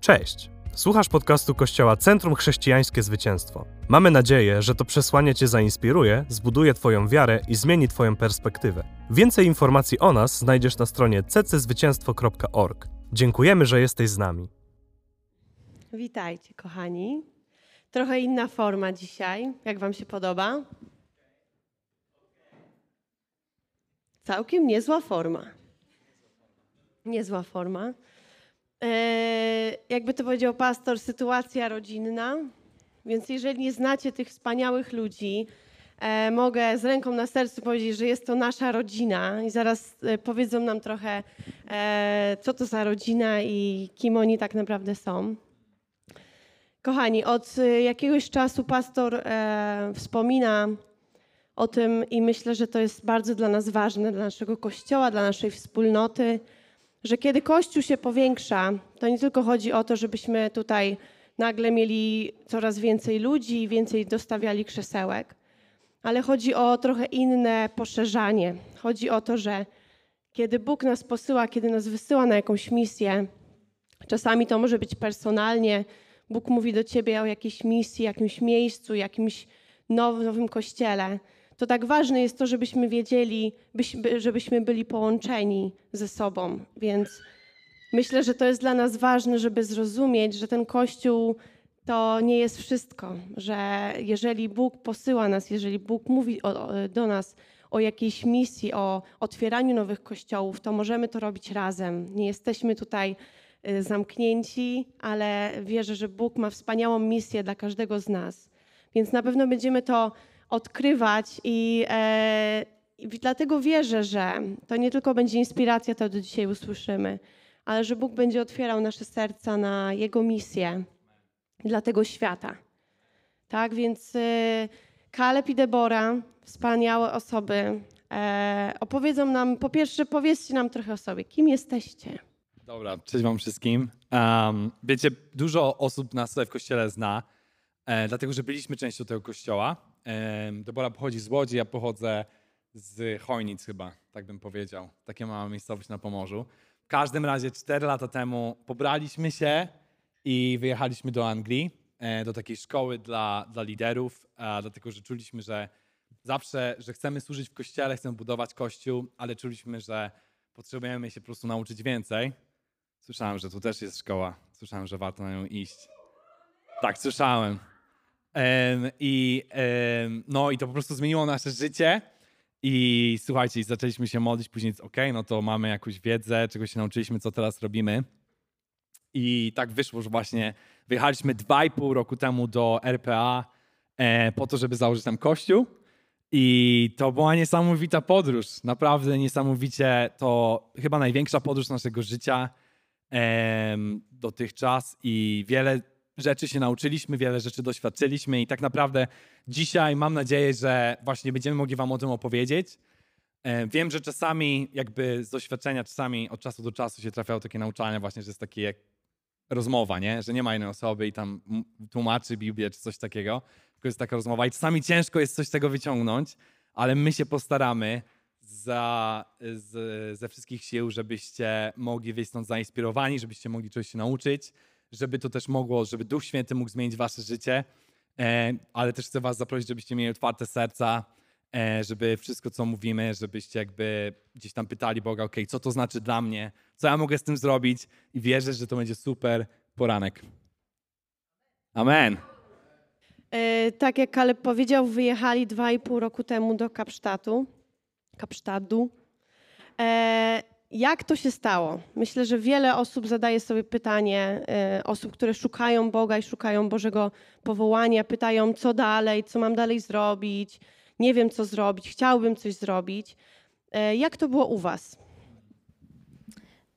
Cześć! Słuchasz podcastu Kościoła Centrum Chrześcijańskie Zwycięstwo. Mamy nadzieję, że to przesłanie Cię zainspiruje, zbuduje Twoją wiarę i zmieni Twoją perspektywę. Więcej informacji o nas znajdziesz na stronie cczwycięstwo.org. Dziękujemy, że jesteś z nami. Witajcie, kochani. Trochę inna forma dzisiaj. Jak Wam się podoba? Całkiem niezła forma. Niezła forma. Eee, jakby to powiedział pastor, sytuacja rodzinna. Więc jeżeli nie znacie tych wspaniałych ludzi, e, mogę z ręką na sercu powiedzieć, że jest to nasza rodzina i zaraz e, powiedzą nam trochę, e, co to za rodzina i kim oni tak naprawdę są. Kochani, od e, jakiegoś czasu pastor e, wspomina o tym i myślę, że to jest bardzo dla nas ważne, dla naszego kościoła, dla naszej wspólnoty, że kiedy Kościół się powiększa, to nie tylko chodzi o to, żebyśmy tutaj nagle mieli coraz więcej ludzi i więcej dostawiali krzesełek, ale chodzi o trochę inne poszerzanie. Chodzi o to, że kiedy Bóg nas posyła, kiedy nas wysyła na jakąś misję, czasami to może być personalnie, Bóg mówi do ciebie o jakiejś misji, jakimś miejscu, jakimś nowym, nowym kościele, to tak ważne jest to, żebyśmy wiedzieli, żebyśmy byli połączeni ze sobą. Więc myślę, że to jest dla nas ważne, żeby zrozumieć, że ten Kościół to nie jest wszystko, że jeżeli Bóg posyła nas, jeżeli Bóg mówi o, do nas o jakiejś misji, o otwieraniu nowych kościołów, to możemy to robić razem. Nie jesteśmy tutaj y, zamknięci, ale wierzę, że Bóg ma wspaniałą misję dla każdego z nas. Więc na pewno będziemy to odkrywać i, e, dlatego wierzę, że to nie tylko będzie inspiracja, to do dzisiaj usłyszymy, ale że Bóg będzie otwierał nasze serca na Jego misję dla tego świata. Tak, więc e, Kaleb i Debora, wspaniałe osoby, e, opowiedzą nam, po pierwsze powiedzcie nam trochę o sobie. Kim jesteście? Dobra, cześć wam wszystkim. Um, wiecie, dużo osób nas tutaj w kościele zna, e, dlatego że byliśmy częścią tego kościoła. Debora pochodzi z Łodzi, ja pochodzę z Chojnic chyba, tak bym powiedział. Takie mała miejscowość na Pomorzu. W każdym razie 4 lata temu pobraliśmy się i wyjechaliśmy do Anglii, e, do takiej szkoły dla, dla liderów, dlatego że czuliśmy, że zawsze, że chcemy służyć w kościele, chcemy budować kościół, ale czuliśmy, że potrzebujemy się po prostu nauczyć więcej. Słyszałem, że tu też jest szkoła. Słyszałem, że warto na nią iść. Tak, słyszałem. I, no, I to po prostu zmieniło nasze życie. I słuchajcie, zaczęliśmy się modlić, później ok, no to mamy jakąś wiedzę, czego się nauczyliśmy, co teraz robimy. I tak wyszło, że właśnie wyjechaliśmy dwa i pół roku temu do RPA e, po to, żeby założyć tam kościół. I to była niesamowita podróż, naprawdę niesamowicie. To chyba największa podróż naszego życia dotychczas i wiele rzeczy się nauczyliśmy, wiele rzeczy doświadczyliśmy i tak naprawdę dzisiaj mam nadzieję, że właśnie będziemy mogli Wam o tym opowiedzieć. E, wiem, że czasami jakby z doświadczenia, czasami od czasu do czasu się trafiają takie nauczania właśnie, że jest takie jak rozmowa, nie? że nie ma jednej osoby i tam tłumaczy Biblię czy coś takiego, tylko jest taka rozmowa i czasami ciężko jest coś z tego wyciągnąć, ale my się postaramy za, z, ze wszystkich sił, żebyście mogli wyjść stąd zainspirowani, żebyście mogli czegoś się nauczyć, żeby to też mogło, żeby Duch Święty mógł zmienić wasze życie, e, ale też chcę was zaprosić, żebyście mieli otwarte serca, e, żeby wszystko, co mówimy, żebyście jakby gdzieś tam pytali Boga, ok, co to znaczy dla mnie, co ja mogę z tym zrobić i wierzę, że to będzie super poranek. Amen. E, tak jak Kaleb powiedział, wyjechali dwa i pół roku temu do Kapsztatu. Kapsztadu. Jak to się stało? Myślę, że wiele osób zadaje sobie pytanie, y, osób, które szukają Boga i szukają Bożego powołania, pytają, co dalej, co mam dalej zrobić, nie wiem, co zrobić, chciałbym coś zrobić. Y, jak to było u Was?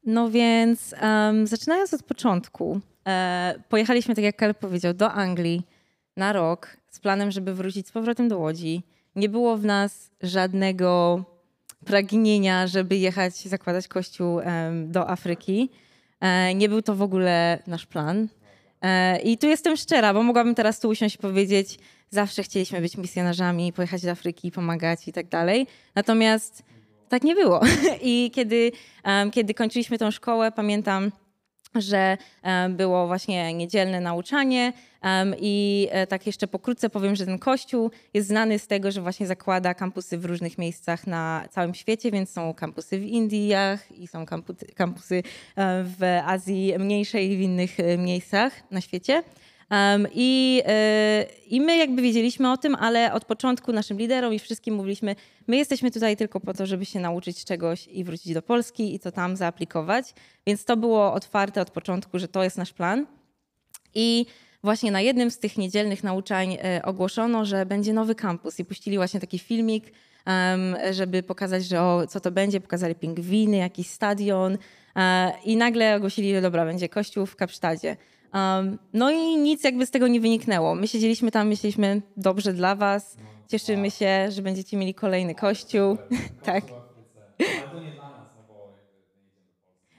No więc um, zaczynając od początku, e, pojechaliśmy, tak jak Kaleb powiedział, do Anglii na rok z planem, żeby wrócić z powrotem do Łodzi. Nie było w nas żadnego pragnienia, żeby jechać, zakładać kościół do Afryki. E, nie był to w ogóle nasz plan. E, I tu jestem szczera, bo mogłabym teraz tu usiąść i powiedzieć, zawsze chcieliśmy być misjonarzami, pojechać do Afryki, pomagać i tak dalej. Natomiast tak nie było. I kiedy, kiedy kończyliśmy tą szkołę, pamiętam, że e, było właśnie niedzielne nauczanie i e, tak jeszcze pokrótce powiem, że ten kościół jest znany z tego, że właśnie zakłada kampusy w różnych miejscach na całym świecie, więc są kampusy w Indiach i są kampusy w Azji mniejszej i w innych miejscach na świecie. Um, i, yy, I my jakby wiedzieliśmy o tym, ale od początku naszym liderom i wszystkim mówiliśmy, my jesteśmy tutaj tylko po to, żeby się nauczyć czegoś i wrócić do Polski i to tam zaaplikować. Więc to było otwarte od początku, że to jest nasz plan. I właśnie na jednym z tych niedzielnych nauczań yy, ogłoszono, że będzie nowy kampus i puścili właśnie taki filmik, żeby pokazać, że o, co to będzie. Pokazali pingwiny, jakiś stadion yy, i nagle ogłosili, że dobra, będzie kościół w Kapsztadzie. Um, no i nic jakby z tego nie wyniknęło. My siedzieliśmy tam, myśleliśmy, dobrze dla was, cieszymy się, że będziecie mieli kolejny kościół. tak.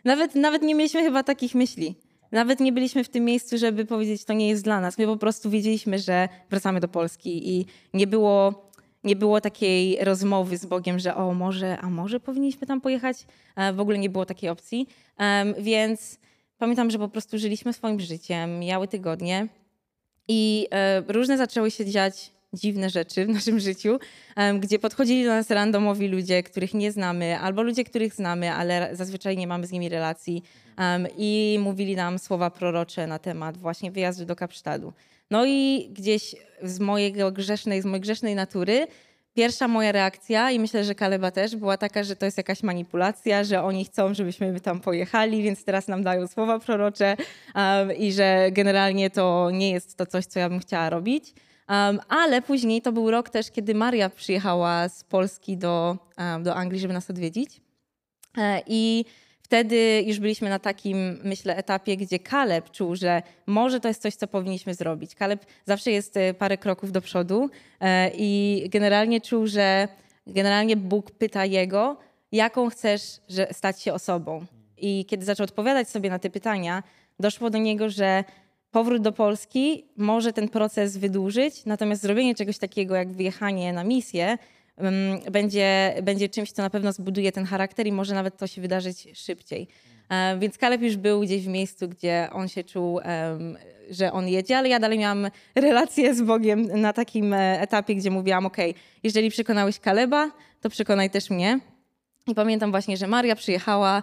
Nawet, nawet nie mieliśmy chyba takich myśli. Nawet nie byliśmy w tym miejscu, żeby powiedzieć, to nie jest dla nas. My po prostu wiedzieliśmy, że wracamy do Polski i nie było, nie było takiej rozmowy z Bogiem, że o może, a może powinniśmy tam pojechać. E, w ogóle nie było takiej opcji. Więc Pamiętam, że po prostu żyliśmy swoim życiem, miały tygodnie i e, różne zaczęły się dziać dziwne rzeczy w naszym życiu, gdzie podchodzili do nas randomowi ludzie, których nie znamy, albo ludzie, których znamy, ale zazwyczaj nie mamy z nimi relacji i mówili nam słowa prorocze na temat właśnie wyjazdu do Kapsztadu. No i gdzieś z mojego grzesznej, z mojej grzesznej natury Pierwsza moja reakcja, i myślę, że Kaleba też, była taka, że to jest jakaś manipulacja, że oni chcą, żebyśmy tam pojechali, więc teraz nam dają słowa prorocze um, i że generalnie to nie jest to coś, co ja bym chciała robić. Um, ale później to był rok też, kiedy Maria przyjechała z Polski do, um, do Anglii, żeby nas odwiedzić. E, I wtedy już byliśmy na takim, myślę, etapie, gdzie Kaleb czuł, że może to jest coś, co powinniśmy zrobić. Kaleb zawsze jest e, parę kroków do przodu e, i generalnie czuł, że generalnie Bóg pyta jego, jaką chcesz stać się osobą. I kiedy zaczął odpowiadać sobie na te pytania, doszło do niego, że powrót do Polski może ten proces wydłużyć, natomiast zrobienie czegoś takiego jak wyjechanie na misję będzie, będzie czymś, co na pewno zbuduje ten charakter i może nawet to się wydarzyć szybciej. E, więc Kaleb już był gdzieś w miejscu, gdzie on się czuł, że on jedzie, ale ja dalej miałam relację z Bogiem na takim e, etapie, gdzie mówiłam, ok, jeżeli przekonałeś Kaleba, to przekonaj też mnie. I pamiętam właśnie, że Maria przyjechała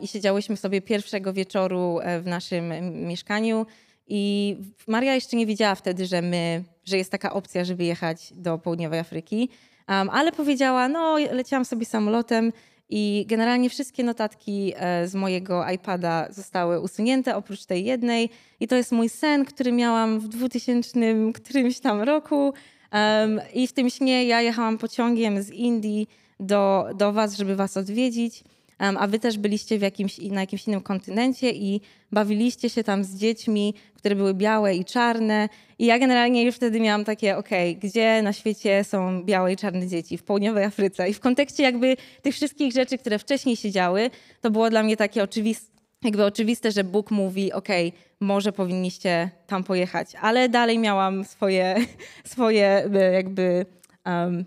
i siedziałyśmy sobie pierwszego wieczoru e, w naszym mieszkaniu i Maria jeszcze nie wiedziała wtedy, że my, że jest taka opcja, żeby jechać do południowej Afryki. Um, ale powiedziała, no leciałam sobie samolotem i generalnie wszystkie notatki e, z mojego iPada zostały usunięte, oprócz tej jednej. I to jest mój sen, który miałam w 2000 którymś tam roku. Um, I w tym śnie ja jechałam pociągiem z Indii do, do was, żeby was odwiedzić a wy też byliście w jakimś, na jakimś innym kontynencie i bawiliście się tam z dziećmi, które były białe i czarne. I ja generalnie już wtedy miałam takie, okej, okay, gdzie na świecie są białe i czarne dzieci? W południowej Afryce. I w kontekście jakby tych wszystkich rzeczy, które wcześniej się działy, to było dla mnie takie oczywiste, jakby oczywiste, że Bóg mówi, okej, okay, może powinniście tam pojechać. Ale dalej miałam swoje, swoje e, jakby um,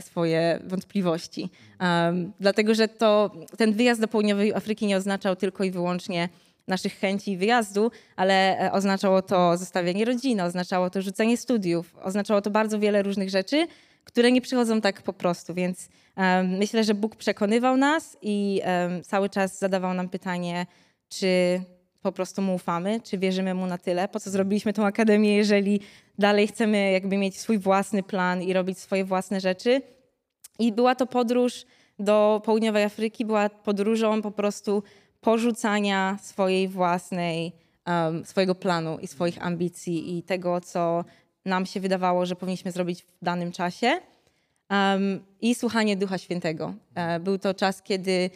swoje wątpliwości. Um, dlatego, że to, ten wyjazd do południowej Afryki nie oznaczał tylko i wyłącznie naszych chęci wyjazdu, ale e, oznaczało to zostawianie rodziny, oznaczało to rzucenie studiów, oznaczało to bardzo wiele różnych rzeczy, które nie przychodzą tak po prostu. Więc um, myślę, że Bóg przekonywał nas i um, cały czas zadawał nam pytanie, czy po prostu mu ufamy, czy wierzymy mu na tyle, po co zrobiliśmy tą akademię, jeżeli dalej chcemy jakby mieć swój własny plan i robić swoje własne rzeczy. I była to podróż do południowej Afryki, była podróżą po prostu porzucania swojej własnej, um, swojego planu i swoich ambicji i tego, co nam się wydawało, że powinniśmy zrobić w danym czasie. Um, I słuchanie Ducha Świętego. E, był to czas, kiedy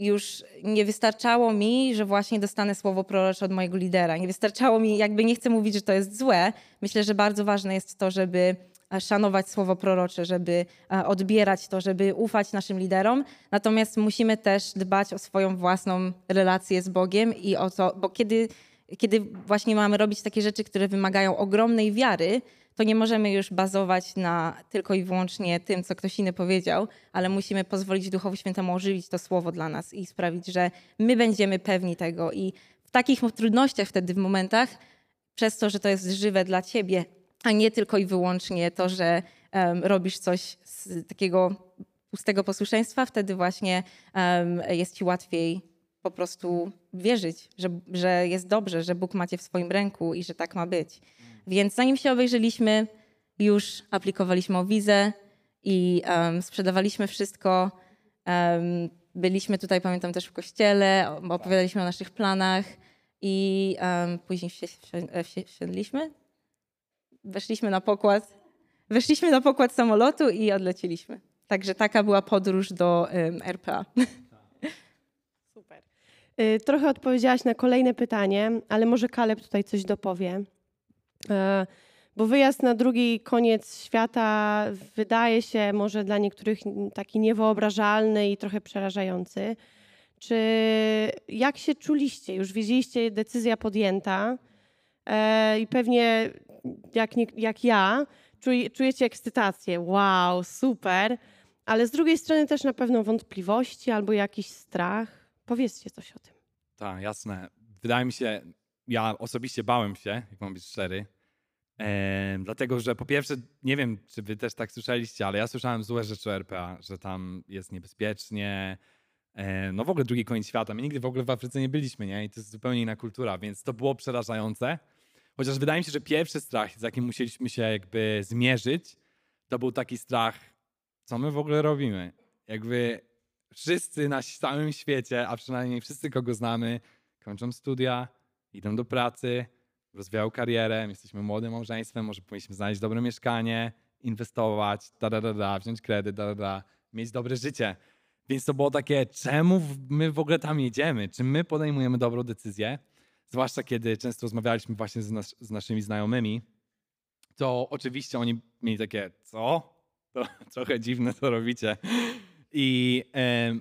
już nie wystarczało mi, że właśnie dostanę słowo prorocze od mojego lidera. Nie wystarczało mi, jakby nie chcę mówić, że to jest złe. Myślę, że bardzo ważne jest to, żeby e, szanować słowo prorocze, żeby e, odbierać to, żeby ufać naszym liderom. Natomiast musimy też dbać o swoją własną relację z Bogiem i o to, bo kiedy kiedy właśnie mamy robić takie rzeczy, które wymagają ogromnej wiary, to nie możemy już bazować na tylko i wyłącznie tym, co ktoś inny powiedział, ale musimy pozwolić Duchowi Świętemu ożywić to słowo dla nas i sprawić, że my będziemy pewni tego. I w takich trudnościach wtedy, w momentach, przez to, że to jest żywe dla ciebie, a nie tylko i wyłącznie to, że um, robisz coś z takiego pustego posłuszeństwa, wtedy właśnie um, jest ci łatwiej po prostu wierzyć, że, że jest dobrze, że Bóg macie w swoim ręku i że tak ma być. Więc zanim się obejrzeliśmy, już aplikowaliśmy o wizę i um, sprzedawaliśmy wszystko. Um, byliśmy tutaj, pamiętam, też w kościele, opowiadaliśmy o naszych planach i um, później wsiedliśmy, weszliśmy na pokład, weszliśmy na pokład samolotu i odleciliśmy. Także taka była podróż do RPA. Y, trochę odpowiedziałaś na kolejne pytanie, ale może Kaleb tutaj coś dopowie. E, bo wyjazd na drugi koniec świata wydaje się może dla niektórych taki niewyobrażalny i trochę przerażający. Czy jak się czuliście? Już wiedzieliście, decyzja podjęta e, i pewnie jak, nie, jak ja czujecie ekscytację. Wow, super. Ale z drugiej strony też na pewno wątpliwości albo jakiś strach. Powiedzcie coś o tym. Tak, jasne. Wydaje mi się, ja osobiście bałem się, jak mam być szczery. E, dlatego, że po pierwsze, nie wiem, czy wy też tak słyszeliście, ale ja słyszałem złe rzeczy o RPA, że tam jest niebezpiecznie. E, no w ogóle drugi koniec świata. My nigdy w ogóle w Afryce nie byliśmy, nie? I to jest zupełnie inna kultura, więc to było przerażające. Chociaż wydaje mi się, że pierwszy strach, z jakim musieliśmy się jakby zmierzyć, to był taki strach, co my w ogóle robimy. Jakby wszyscy na całym świecie, a przynajmniej wszyscy, kogo znamy, kończą studia, idą do pracy, rozwijają karierę, jesteśmy młodym małżeństwem, może powinniśmy znaleźć dobre mieszkanie, inwestować, da, da, da, da, wziąć kredyt, da, da, da, mieć dobre życie. Więc to było takie, czemu my w ogóle tam jedziemy? Czy my podejmujemy dobrą decyzję? Zwłaszcza kiedy często rozmawialiśmy właśnie z, nas, z naszymi znajomymi, to oczywiście oni mieli takie, co? To trochę dziwne, co robicie. I,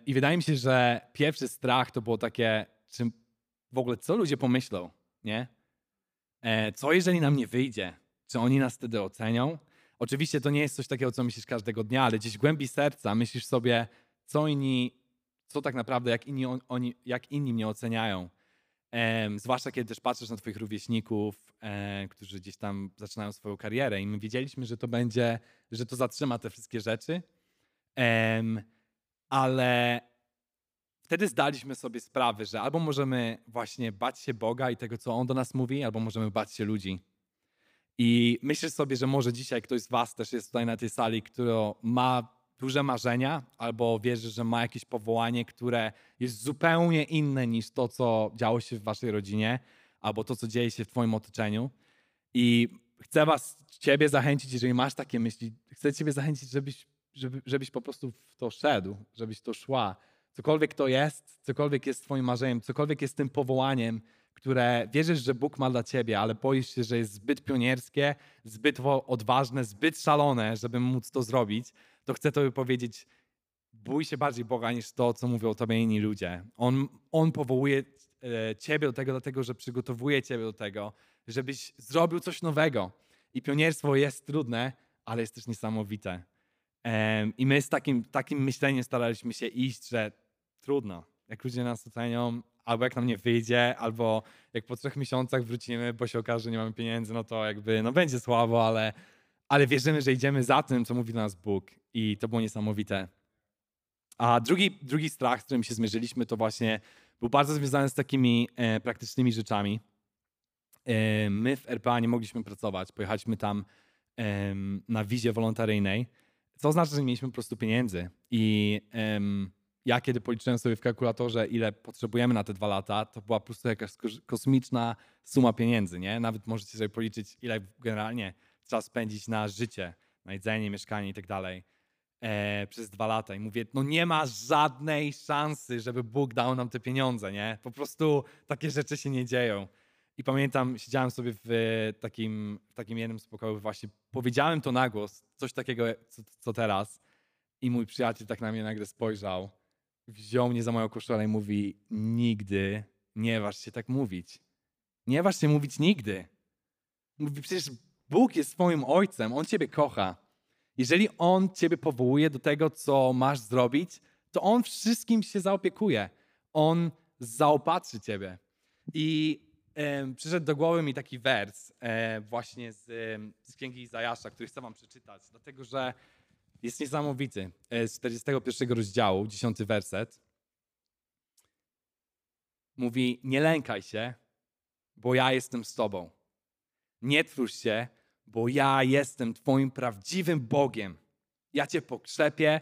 I wydaje mi się, że pierwszy strach to było takie, w ogóle co ludzie pomyślą, nie? E, co jeżeli nam nie wyjdzie? Czy oni nas wtedy ocenią? Oczywiście to nie jest coś takiego, co myślisz każdego dnia, ale gdzieś w głębi serca myślisz sobie, co inni, co tak naprawdę, jak inni, oni, jak inni mnie oceniają. Zwłaszcza kiedy też patrzysz na twoich rówieśników, e, którzy gdzieś tam zaczynają swoją karierę i my wiedzieliśmy, że to będzie, że to zatrzyma te wszystkie rzeczy, e, ale wtedy zdaliśmy sobie sprawę, że albo możemy właśnie bać się Boga i tego, co On do nas mówi, albo możemy bać się ludzi. I myślę sobie, że może dzisiaj ktoś z Was też jest tutaj na tej sali, który ma duże marzenia, albo wierzy, że ma jakieś powołanie, które jest zupełnie inne niż to, co działo się w Waszej rodzinie, albo to, co dzieje się w Twoim otoczeniu. I chcę Was, Ciebie zachęcić, jeżeli masz takie myśli, chcę Ciebie zachęcić, żebyś, żeby, żebyś po prostu w to szedł, żebyś to szła cokolwiek to jest, cokolwiek jest Twoim marzeniem, cokolwiek jest tym powołaniem, które wierzysz, że Bóg ma dla Ciebie, ale boisz się, że jest zbyt pionierskie, zbyt odważne, zbyt szalone, żeby móc to zrobić, to chcę Tobie powiedzieć, bój się bardziej Boga niż to, co mówią o Tobie inni ludzie. On, on powołuje e, Ciebie do tego, dlatego że przygotowuje Ciebie do tego, żebyś zrobił coś nowego. I pionierstwo jest trudne, ale jest też niesamowite. I my z takim, takim myśleniem staraliśmy się iść, że trudno. Jak ludzie nas ocenią, albo jak nam nie wyjdzie, albo jak po trzech miesiącach wrócimy, bo się okaże, że nie mamy pieniędzy, no to jakby, no będzie słabo, ale, ale wierzymy, że idziemy za tym, co mówi do nas Bóg. I to było niesamowite. A drugi, drugi strach, z którym się zmierzyliśmy, to właśnie był bardzo związany z takimi e, praktycznymi rzeczami. E, my w RPA nie mogliśmy pracować. Pojechaliśmy tam e, na wizie wolontaryjnej, co oznacza, że nie mieliśmy po prostu pieniędzy. I ja kiedy policzyłem sobie w kalkulatorze, ile potrzebujemy na te dwa lata, to była po prostu jakaś kosmiczna suma pieniędzy, nie? Nawet możecie sobie policzyć, ile generalnie trzeba spędzić na życie, na jedzenie, mieszkanie i tak dalej e, przez dwa lata. I mówię, no nie ma żadnej szansy, żeby Bóg dał nam te pieniądze, nie? Po prostu takie rzeczy się nie dzieją. I pamiętam, siedziałem sobie w takim, w takim jednym spokoju, właśnie powiedziałem to na głos, coś takiego, co, co teraz. I mój przyjaciel tak na mnie nagle spojrzał wziął mnie za moją koszulę i mówi: Nigdy nie waż się tak mówić. Nie waż się mówić nigdy. Mówi, przecież Bóg jest twoim ojcem, On ciebie kocha. Jeżeli On ciebie powołuje do tego, co masz zrobić, to On wszystkim się zaopiekuje. On zaopatrzy ciebie. I przyszedł do głowy mi taki wers e, właśnie z, z Księgi Izajasza, który chcę wam przeczytać, dlatego że jest niesamowity. E, z 41 rozdziału, 10 werset. Mówi, nie lękaj się, bo ja jestem z tobą. Nie trwóż się, bo ja jestem twoim prawdziwym Bogiem. Ja cię pokrzepię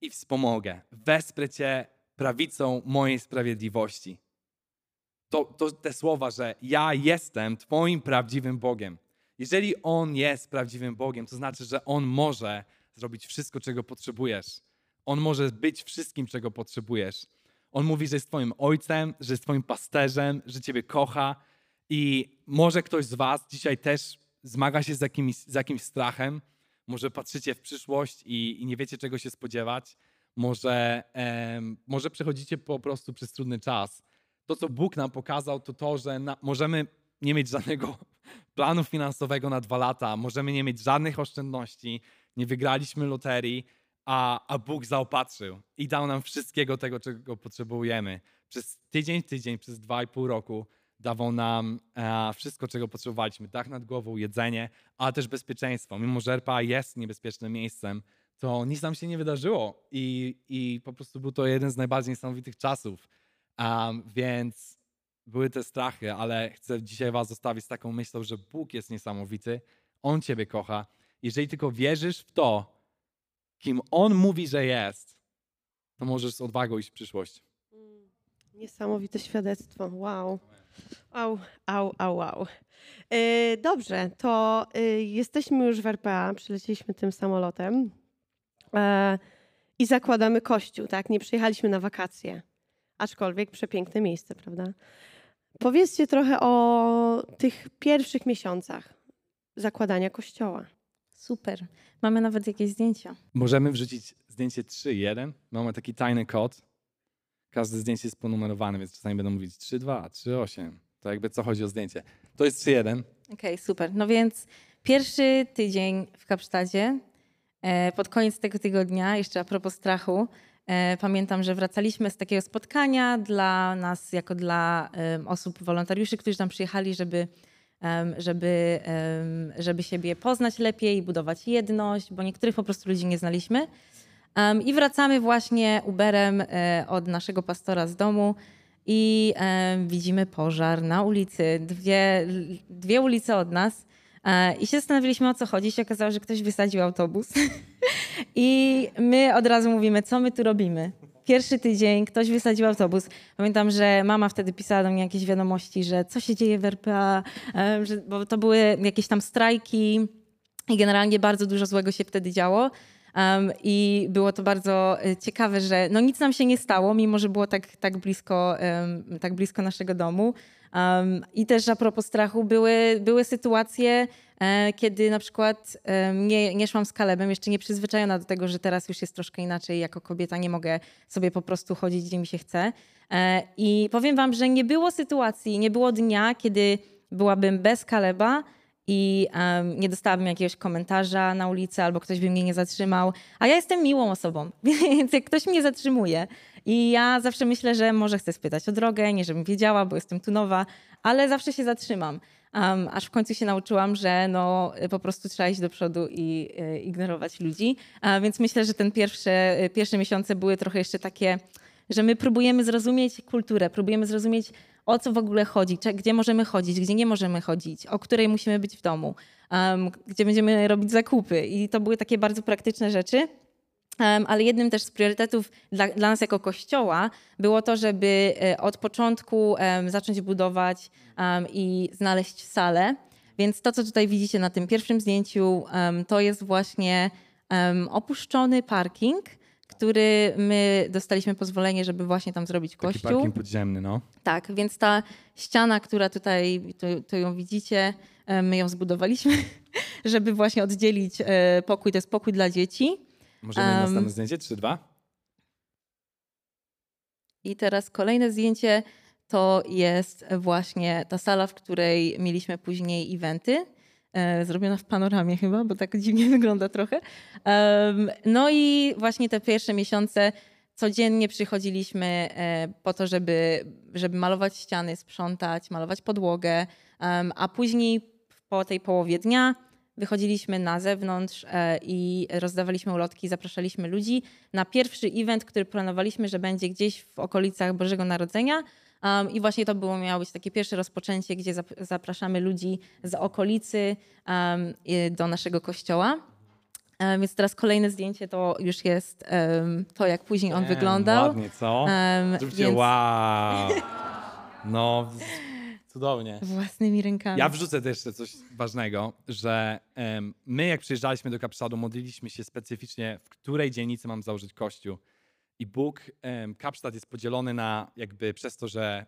i wspomogę. Wesprę cię prawicą mojej sprawiedliwości. To, to te słowa, że ja jestem Twoim prawdziwym Bogiem. Jeżeli On jest prawdziwym Bogiem, to znaczy, że On może zrobić wszystko, czego potrzebujesz. On może być wszystkim, czego potrzebujesz. On mówi, że jest Twoim ojcem, że jest Twoim pasterzem, że Ciebie kocha. I może ktoś z Was dzisiaj też zmaga się z jakimś, z jakimś strachem. Może patrzycie w przyszłość i, i nie wiecie, czego się spodziewać może, może przechodzicie po prostu przez trudny czas. To, co Bóg nam pokazał, to to, że na, możemy nie mieć żadnego planu finansowego na dwa lata, możemy nie mieć żadnych oszczędności, nie wygraliśmy loterii, a, a Bóg zaopatrzył i dał nam wszystkiego tego, czego potrzebujemy. Przez tydzień, tydzień, przez dwa i pół roku dawał nam e, wszystko, czego potrzebowaliśmy. Dach nad głową, jedzenie, ale też bezpieczeństwo. Mimo, że RPA jest niebezpiecznym miejscem, to nic nam się nie wydarzyło i, i po prostu był to jeden z najbardziej niesamowitych czasów. Um, więc były te strachy, ale chcę dzisiaj was zostawić z taką myślą, że Bóg jest niesamowity, On ciebie kocha. Jeżeli tylko wierzysz w to, kim On mówi, że jest, to możesz z odwagą iść w przyszłość. Mm, niesamowite świadectwo. Wow. Au, au, au, au. Yy, dobrze, to yy, jesteśmy już w RPA, przylecieliśmy tym samolotem. E, i zakładamy kościół, tak? Nie przyjechaliśmy na wakacje, aczkolwiek przepiękne miejsce, prawda? Powiedzcie trochę o tych pierwszych miesiącach zakładania kościoła. Super. Mamy nawet jakieś zdjęcia. Możemy wrzucić zdjęcie 3.1. Mamy taki tajny kod. Każde zdjęcie jest ponumerowane, więc czasami będą mówić 3.2, 3.8. To jakby co chodzi o zdjęcie. To jest 3.1. Okej, okay, super. No więc pierwszy tydzień w Kapsztadzie E, pod koniec tego tygodnia, jeszcze a propos strachu, pamiętam, że wracaliśmy z takiego spotkania dla nas, jako dla osób, wolontariuszy, którzy tam przyjechali, żeby, żeby, żeby siebie poznać lepiej budować jedność, bo niektórych po prostu ludzi nie znaliśmy. I wracamy właśnie Uberem e, od naszego pastora z domu i widzimy pożar na ulicy, dwie, dwie ulice od nas. E, I się zastanawialiśmy o co chodzi. Się okazało, że ktoś wysadził autobus. I my od razu mówimy, co my tu robimy. Pierwszy tydzień ktoś wysadził autobus. Pamiętam, że mama wtedy pisała do mnie jakieś wiadomości, że co się dzieje w RPA, e, że, bo to były jakieś tam strajki i generalnie bardzo dużo złego się wtedy działo. Um, I było to bardzo e, ciekawe, że no nic nam się nie stało, mimo że było tak, tak, blisko, um, tak blisko naszego domu. Um, I też a propos strachu, były, były sytuacje, e, kiedy na przykład e, nie, nie szłam z Kalebem, jeszcze nie przyzwyczajona do tego, że teraz już jest troszkę inaczej. Jako kobieta nie mogę sobie po prostu chodzić, gdzie mi się chce. E, I powiem wam, że nie było sytuacji, nie było dnia, kiedy byłabym bez Kaleba i um, nie dostałabym jakiegoś komentarza na ulicy albo ktoś by mnie nie zatrzymał. A ja jestem miłą osobą, więc jak ktoś mnie zatrzymuje i ja zawsze myślę, że może chcę spytać o drogę, nie żebym wiedziała, bo jestem tu nowa, ale zawsze się zatrzymam. Um, aż w końcu się nauczyłam, że no, po prostu trzeba iść do przodu i y, ignorować ludzi. A, więc myślę, że ten pierwsze, pierwsze miesiące były trochę jeszcze takie, że my próbujemy zrozumieć kulturę, próbujemy zrozumieć o co w ogóle chodzi, gdzie możemy chodzić, gdzie nie możemy chodzić, o której musimy być w domu, um, gdzie będziemy robić zakupy. I to były takie bardzo praktyczne rzeczy. Um, ale jednym też z priorytetów dla, dla, nas jako kościoła było to, żeby e, od początku um, zacząć budować i znaleźć salę. Więc to, co tutaj widzicie na tym pierwszym zdjęciu, to jest właśnie opuszczony parking, który my dostaliśmy pozwolenie, żeby właśnie tam zrobić kościół. Taki parking podziemny, no. Tak, więc ta ściana, która tutaj, to, to ją widzicie, my ją zbudowaliśmy, żeby właśnie oddzielić e, pokój, to jest pokój dla dzieci. Możemy um, następne zdjęcie, trzy, dwa. I teraz kolejne zdjęcie to jest właśnie ta sala, w której mieliśmy później eventy. E, zrobiona w panoramie chyba, bo tak dziwnie wygląda trochę. No i właśnie te pierwsze miesiące codziennie przychodziliśmy e, po to, żeby, żeby malować ściany, sprzątać, malować podłogę, a później po tej połowie dnia wychodziliśmy na zewnątrz e, i rozdawaliśmy ulotki, zapraszaliśmy ludzi na pierwszy event, który planowaliśmy, że będzie gdzieś w okolicach Bożego Narodzenia. Um, I właśnie to było, miało być takie pierwsze rozpoczęcie, gdzie zap- zapraszamy ludzi z okolicy um, do naszego kościoła. Um, więc teraz kolejne zdjęcie to już jest to, jak później on Em, wyglądał. Ładnie, co? Um, Zróbcie więc wow. No, cudownie. Własnymi rękami. Ja wrzucę też jeszcze coś ważnego, że my jak przyjeżdżaliśmy do Kapsztadu, modliliśmy się specyficznie, w której dzielnicy mam założyć kościół. I Bóg, Kapsztad jest podzielony na jakby przez to, że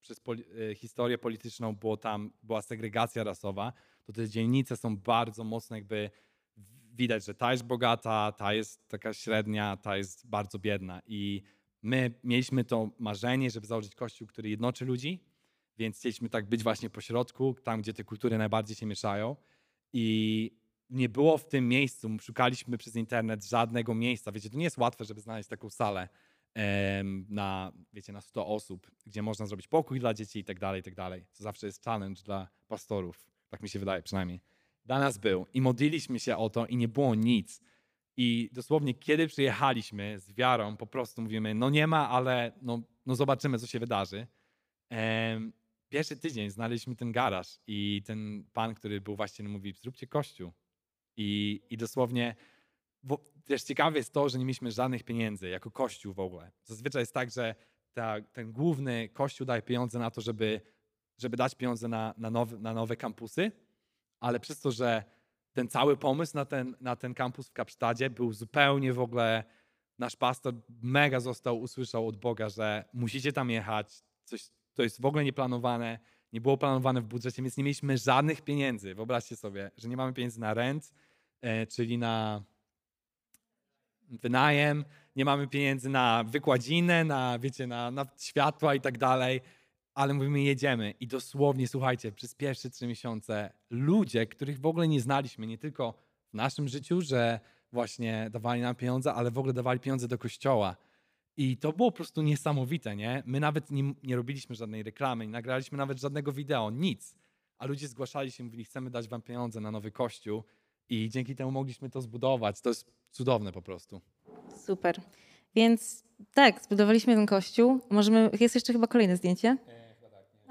przez poli- e, historię polityczną było tam, była segregacja rasowa, to te dzielnice są bardzo mocno jakby widać, że ta jest bogata, ta jest taka średnia, ta jest bardzo biedna. I my mieliśmy to marzenie, żeby założyć kościół, który jednoczy ludzi, więc chcieliśmy tak być właśnie po środku, tam gdzie te kultury najbardziej się mieszają. I nie było w tym miejscu, szukaliśmy przez internet żadnego miejsca. Wiecie, to nie jest łatwe, żeby znaleźć taką salę na, wiecie, na 100 osób, gdzie można zrobić pokój dla dzieci i tak dalej, i tak dalej. To zawsze jest challenge dla pastorów. Tak mi się wydaje przynajmniej. Dla nas był. I modliliśmy się o to i nie było nic. I dosłownie, kiedy przyjechaliśmy z wiarą, po prostu mówimy, no nie ma, ale no, no zobaczymy, co się wydarzy. Pierwszy tydzień znaleźliśmy ten garaż i ten pan, który był właścicielem, mówi, zróbcie kościół. I, i dosłownie, bo też ciekawe jest to, że nie mieliśmy żadnych pieniędzy jako kościół w ogóle. Zazwyczaj jest tak, że ta, ten główny kościół daje pieniądze na to, żeby, żeby dać pieniądze na, na, nowe, na nowe kampusy, ale przez to, że ten cały pomysł na ten, na ten kampus w Kapsztadzie był zupełnie w ogóle, nasz pastor mega został, usłyszał od Boga, że musicie tam jechać, coś, to jest w ogóle nieplanowane, nie było planowane w budżecie, więc nie mieliśmy żadnych pieniędzy. Wyobraźcie sobie, że nie mamy pieniędzy na rent, czyli na wynajem, nie mamy pieniędzy na wykładzinę, na, wiecie, na, na światła i tak dalej, ale mówimy, jedziemy. I dosłownie, słuchajcie, przez pierwsze trzy miesiące ludzie, których w ogóle nie znaliśmy, nie tylko w naszym życiu, że właśnie dawali nam pieniądze, ale w ogóle dawali pieniądze do kościoła. I to było po prostu niesamowite, nie? My nawet nie, nie robiliśmy żadnej reklamy, nie nagraliśmy nawet żadnego wideo, nic. A ludzie zgłaszali się mówili, chcemy dać wam pieniądze na nowy kościół i dzięki temu mogliśmy to zbudować. To jest cudowne po prostu. Super. Więc tak, zbudowaliśmy ten kościół. Możemy, jest jeszcze chyba kolejne zdjęcie.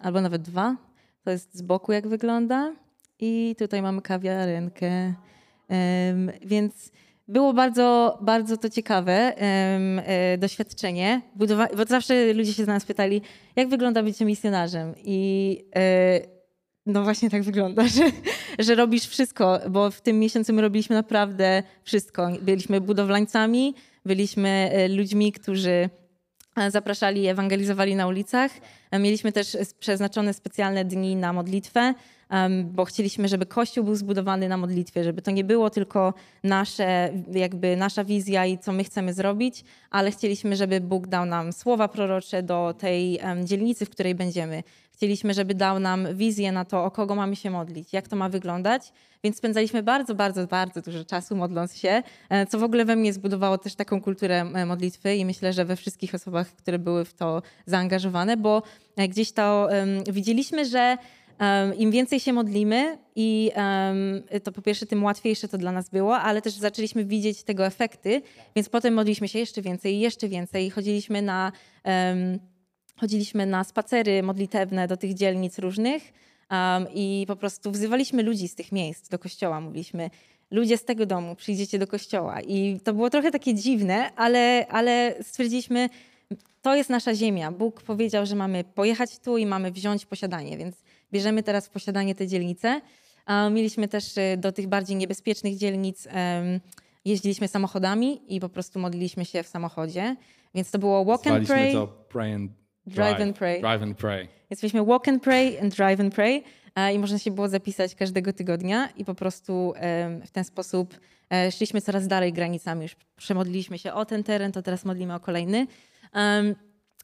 Albo nawet dwa. To jest z boku, jak wygląda. I tutaj mamy kawiarenkę. Em, więc było bardzo, bardzo to ciekawe em, e, doświadczenie. Budowa- bo zawsze ludzie się z nas pytali, jak wygląda bycie misjonarzem? I e, no właśnie tak wygląda, że, że robisz wszystko, bo w tym miesiącu my robiliśmy naprawdę wszystko. Byliśmy budowlańcami, byliśmy e, ludźmi, którzy e, zapraszali i ewangelizowali na ulicach. E, Mieliśmy też przeznaczone specjalne dni na modlitwę, bo chcieliśmy, żeby Kościół był zbudowany na modlitwie, żeby to nie było tylko nasze, jakby nasza wizja i co my chcemy zrobić, ale chcieliśmy, żeby Bóg dał nam słowa prorocze do tej dzielnicy, w której będziemy. Chcieliśmy, żeby dał nam wizję na to, o kogo mamy się modlić, jak to ma wyglądać. Więc spędzaliśmy bardzo, bardzo, bardzo dużo czasu modląc się, e, co w ogóle we mnie zbudowało też taką kulturę e, modlitwy i myślę, że we wszystkich osobach, które były w to zaangażowane, bo e, gdzieś to em, widzieliśmy, że em, im więcej się modlimy i em, to po pierwsze tym łatwiejsze to dla nas było, ale też zaczęliśmy widzieć tego efekty, więc potem modliliśmy się jeszcze więcej i jeszcze więcej. Chodziliśmy na em, chodziliśmy na spacery modlitewne do tych dzielnic różnych um, i po prostu wzywaliśmy ludzi z tych miejsc do kościoła. Mówiliśmy, ludzie z tego domu, przyjdziecie do kościoła. I to było trochę takie dziwne, ale, ale stwierdziliśmy, to jest nasza ziemia. Bóg powiedział, że mamy pojechać tu i mamy wziąć posiadanie, więc bierzemy teraz w posiadanie te dzielnice. Mieliśmy też y, do tych bardziej niebezpiecznych dzielnic, jeździliśmy samochodami i po prostu modliliśmy się w samochodzie. Więc to było walk and pray. to pray and Drive and pray. Drive and pray. Więc mieliśmy walk and pray and drive and pray i można się było zapisać każdego tygodnia i po prostu w ten sposób e, szliśmy coraz dalej granicami. Już przemodliliśmy się o ten teren, to teraz modlimy o kolejny.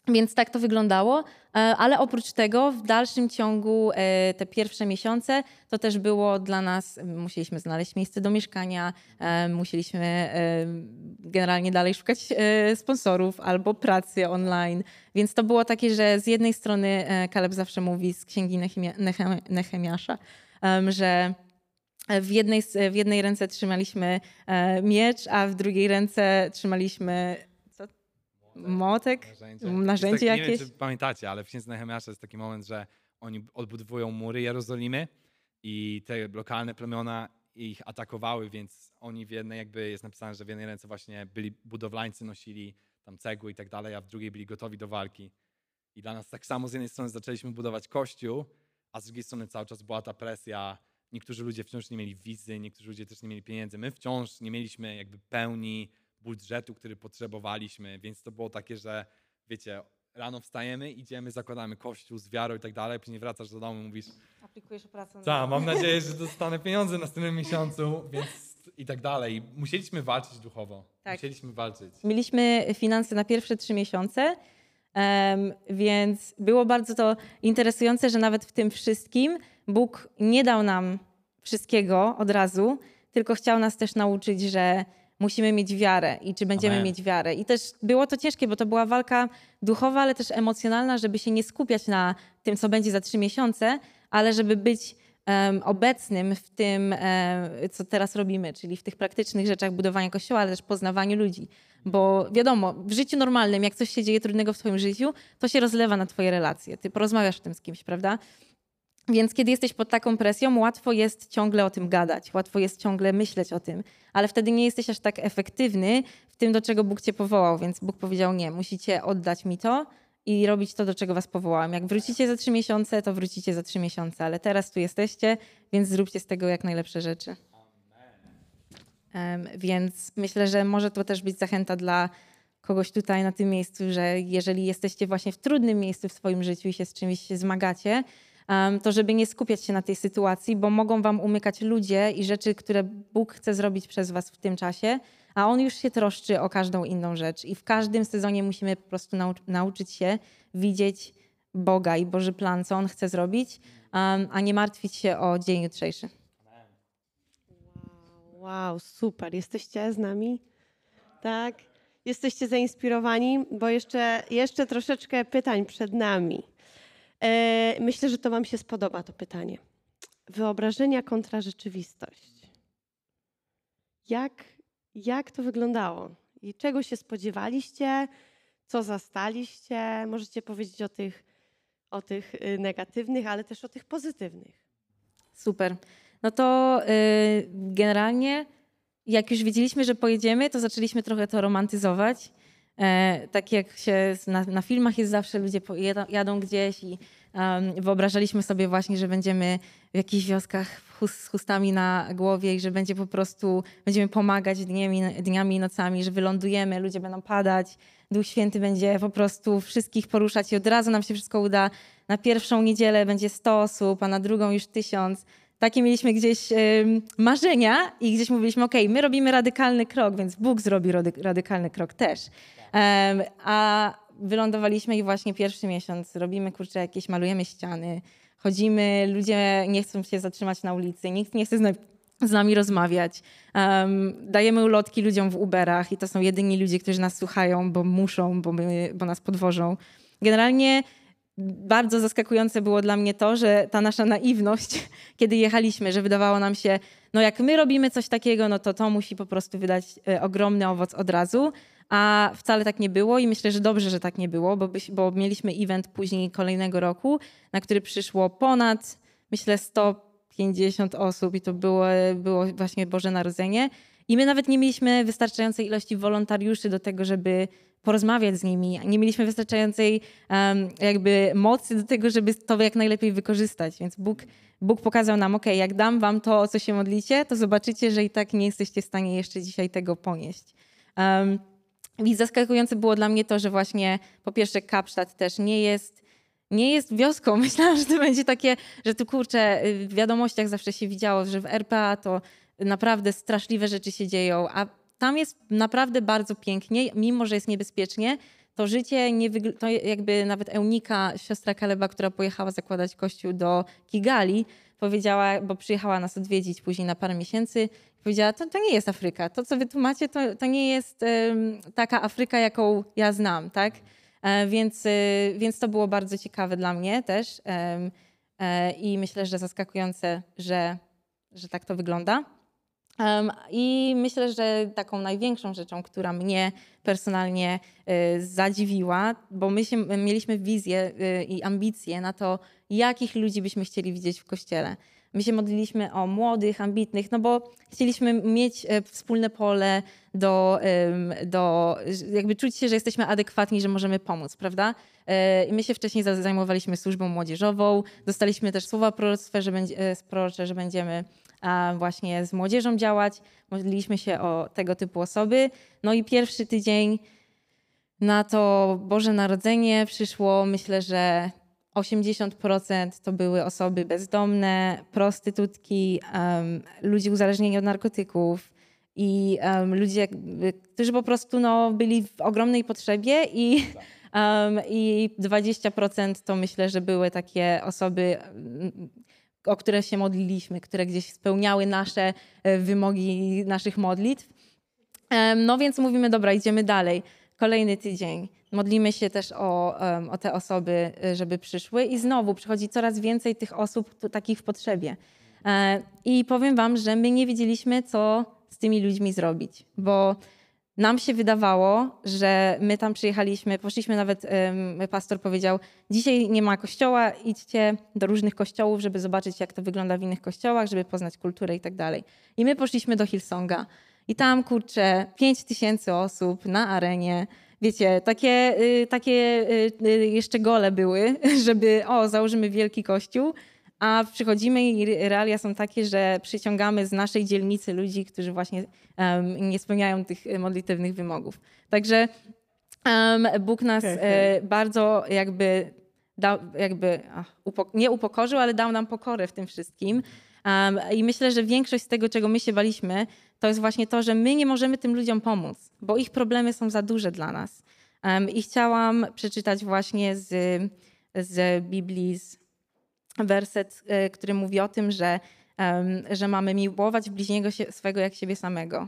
Więc tak to wyglądało, e, ale oprócz tego w dalszym ciągu e, te pierwsze miesiące to też było dla nas, musieliśmy znaleźć miejsce do mieszkania, e, musieliśmy generalnie dalej szukać sponsorów albo pracy online. Więc to było takie, że z jednej strony Kaleb zawsze mówi z księgi Nehemiasza, że w jednej, w jednej ręce trzymaliśmy miecz, a w drugiej ręce trzymaliśmy Motek? Narzędzie, narzędzie tak, jakieś? Nie wiem, czy pamiętacie, ale w Księdze Nehemiasza jest taki moment, że oni odbudowują mury Jerozolimy i te lokalne plemiona ich atakowały, więc oni w jednej jakby jest napisane, że w jednej ręce właśnie byli budowlańcy, nosili tam cegły i tak dalej, a w drugiej byli gotowi do walki. I dla nas tak samo z jednej strony zaczęliśmy budować kościół, a z drugiej strony cały czas była ta presja. Niektórzy ludzie wciąż nie mieli wizy, niektórzy ludzie też nie mieli pieniędzy. My wciąż nie mieliśmy jakby pełni budżetu, który potrzebowaliśmy, więc to było takie, że wiecie, rano wstajemy, idziemy, zakładamy kościół z wiarą i tak dalej, później wracasz do domu i mówisz aplikujesz o pracę. Tak, mam nadzieję, że dostanę pieniądze w następnym miesiącu, więc i tak dalej. Musieliśmy walczyć duchowo. Tak. Musieliśmy walczyć. Mieliśmy finanse na pierwsze trzy miesiące, um, więc było bardzo to interesujące, że nawet w tym wszystkim Bóg nie dał nam wszystkiego od razu, tylko chciał nas też nauczyć, że musimy mieć wiarę i czy będziemy Amen. mieć wiarę. I też było to ciężkie, bo to była walka duchowa, ale też emocjonalna, żeby się nie skupiać na tym, co będzie za trzy miesiące, ale żeby być um, obecnym w tym, um, co teraz robimy, czyli w tych praktycznych rzeczach budowania kościoła, ale też poznawaniu ludzi. Bo wiadomo, w życiu normalnym, jak coś się dzieje trudnego w twoim życiu, to się rozlewa na twoje relacje. Ty porozmawiasz o tym z kimś, prawda? Więc kiedy jesteś pod taką presją, łatwo jest ciągle o tym gadać, łatwo jest ciągle myśleć o tym, ale wtedy nie jesteś aż tak efektywny w tym, do czego Bóg cię powołał. Więc Bóg powiedział: Nie, musicie oddać mi to i robić to, do czego was powołałem. Jak wrócicie za trzy miesiące, to wrócicie za trzy miesiące, ale teraz tu jesteście, więc zróbcie z tego jak najlepsze rzeczy. Um, więc myślę, że może to też być zachęta dla kogoś tutaj na tym miejscu, że jeżeli jesteście właśnie w trudnym miejscu w swoim życiu i się z czymś zmagacie, to żeby nie skupiać się na tej sytuacji, bo mogą wam umykać ludzie i rzeczy, które Bóg chce zrobić przez was w tym czasie, a On już się troszczy o każdą inną rzecz. I w każdym sezonie musimy po prostu nau nauczyć się widzieć Boga i Boży plan, co On chce zrobić, a nie martwić się o dzień jutrzejszy. Wow, wow, super. Jesteście z nami? Tak? Jesteście zainspirowani, bo jeszcze, jeszcze troszeczkę pytań przed nami. E, myślę, że to Wam się spodoba to pytanie. Wyobrażenia kontra rzeczywistość. Jak, jak to wyglądało? I czego się spodziewaliście? Co zastaliście? Możecie powiedzieć o tych, o tych y, negatywnych, ale też o tych pozytywnych. Super. No to yy, generalnie, jak już wiedzieliśmy, że pojedziemy, to zaczęliśmy trochę to romantyzować. E, tak jak się na, na, filmach jest zawsze, ludzie jadą, gdzieś i um, wyobrażaliśmy sobie właśnie, że będziemy w jakichś wioskach z chustami na głowie i że będzie po prostu, będziemy pomagać dniami, dniami i nocami, że wylądujemy, ludzie będą padać, Duch Święty będzie po prostu wszystkich poruszać i od razu nam się wszystko uda. Na pierwszą niedzielę będzie 100 osób, a na drugą już tysiąc takie mieliśmy gdzieś marzenia i gdzieś mówiliśmy, ok, my robimy radykalny krok, więc Bóg zrobi radykalny krok też. A wylądowaliśmy i właśnie pierwszy miesiąc robimy, kurczę, jakieś, malujemy ściany, chodzimy, ludzie nie chcą się zatrzymać na ulicy, nikt nie chce z, z nami rozmawiać. Um, dajemy ulotki ludziom w Uberach i to są jedyni ludzie, którzy nas słuchają, bo muszą, bo, my, bo nas podwożą. Generalnie bardzo zaskakujące było dla mnie to, że ta nasza naiwność, kiedy jechaliśmy, że wydawało nam się, no jak my robimy coś takiego, no to to musi po prostu wydać e, ogromny owoc od razu, a wcale tak nie było i myślę, że dobrze, że tak nie było, bo, bo mieliśmy event później kolejnego roku, na który przyszło ponad, myślę, 150 osób i to było, było właśnie Boże Narodzenie. I my nawet nie mieliśmy wystarczającej ilości wolontariuszy do tego, żeby porozmawiać z nimi. Nie mieliśmy wystarczającej um, jakby mocy do tego, żeby to jak najlepiej wykorzystać. Więc Bóg, Bóg pokazał nam, ok, jak dam wam to, o co się modlicie, to zobaczycie, że i tak nie jesteście w stanie jeszcze dzisiaj tego ponieść. Um, i zaskakujące było dla mnie to, że właśnie po pierwsze Kapsztad też nie jest, nie jest wioską. Myślałam, że to będzie takie, że tu kurczę, w wiadomościach zawsze się widziało, że w RPA to naprawdę straszliwe rzeczy się dzieją, a tam jest naprawdę bardzo pięknie, mimo że jest niebezpiecznie, to życie nie to jakby nawet Eunika, siostra Kaleba, która pojechała zakładać kościół do Kigali, powiedziała, bo przyjechała nas odwiedzić później na parę miesięcy, powiedziała, to, to nie jest Afryka. To, co wy tu macie, to, to nie jest um, taka Afryka, jaką ja znam, tak? E, więc, e, więc to było bardzo ciekawe dla mnie też e, i myślę, że zaskakujące, że, że tak to wygląda. I myślę, że taką największą rzeczą, która mnie personalnie zadziwiła, bo my się, mieliśmy wizję i ambicje na to, jakich ludzi byśmy chcieli widzieć w kościele. My się modliliśmy o młodych, ambitnych, no bo chcieliśmy mieć e, wspólne pole do, do jakby czuć się, że jesteśmy adekwatni, że możemy pomóc, prawda? E, I my się wcześniej zajmowaliśmy służbą młodzieżową, dostaliśmy też słowa proroctwa, że, będzie, e, że będziemy właśnie z młodzieżą działać. Modliliśmy się o tego typu osoby. No i pierwszy tydzień na to Boże Narodzenie przyszło, myślę, że 80% to były osoby bezdomne, prostytutki, um, ludzie uzależnieni od narkotyków i um, ludzie, którzy po prostu no, byli w ogromnej potrzebie i, um, i 20% to myślę, że były takie osoby, o które się modliliśmy, które gdzieś spełniały nasze e, wymogi naszych modlitw. No więc mówimy, dobra, idziemy dalej. Kolejny tydzień Modlimy się też o, o te osoby, y, żeby przyszły i znowu przychodzi coraz więcej tych osób takich w potrzebie. E, I powiem wam, że my nie wiedzieliśmy, co z tymi ludźmi zrobić, bo nam się wydawało, że my tam przyjechaliśmy, poszliśmy nawet, pastor powiedział, dzisiaj nie ma kościoła, idźcie do różnych kościołów, żeby zobaczyć, jak to wygląda w innych kościołach, żeby poznać kulturę i tak dalej. I my poszliśmy do Hillsonga. I tam, kurczę, 5 tysięcy osób na arenie, wiecie, takie, y, takie y, y, jeszcze gole były, żeby o, założymy wielki kościół, a przychodzimy i realia są takie, że przyciągamy z naszej dzielnicy ludzi, którzy właśnie um, nie spełniają tych modlitewnych wymogów. Także um, Bóg nas e, bardzo jakby, dał, jakby ach, upok nie upokorzył, ale dał nam pokorę w tym wszystkim. Um, I myślę, że większość z tego, czego my się baliśmy, to jest właśnie to, że my nie możemy tym ludziom pomóc, bo ich problemy są za duże dla nas. I chciałam przeczytać właśnie z, z Biblii z werset, e, który mówi o tym, że, że mamy miłować bliźniego swego jak siebie samego.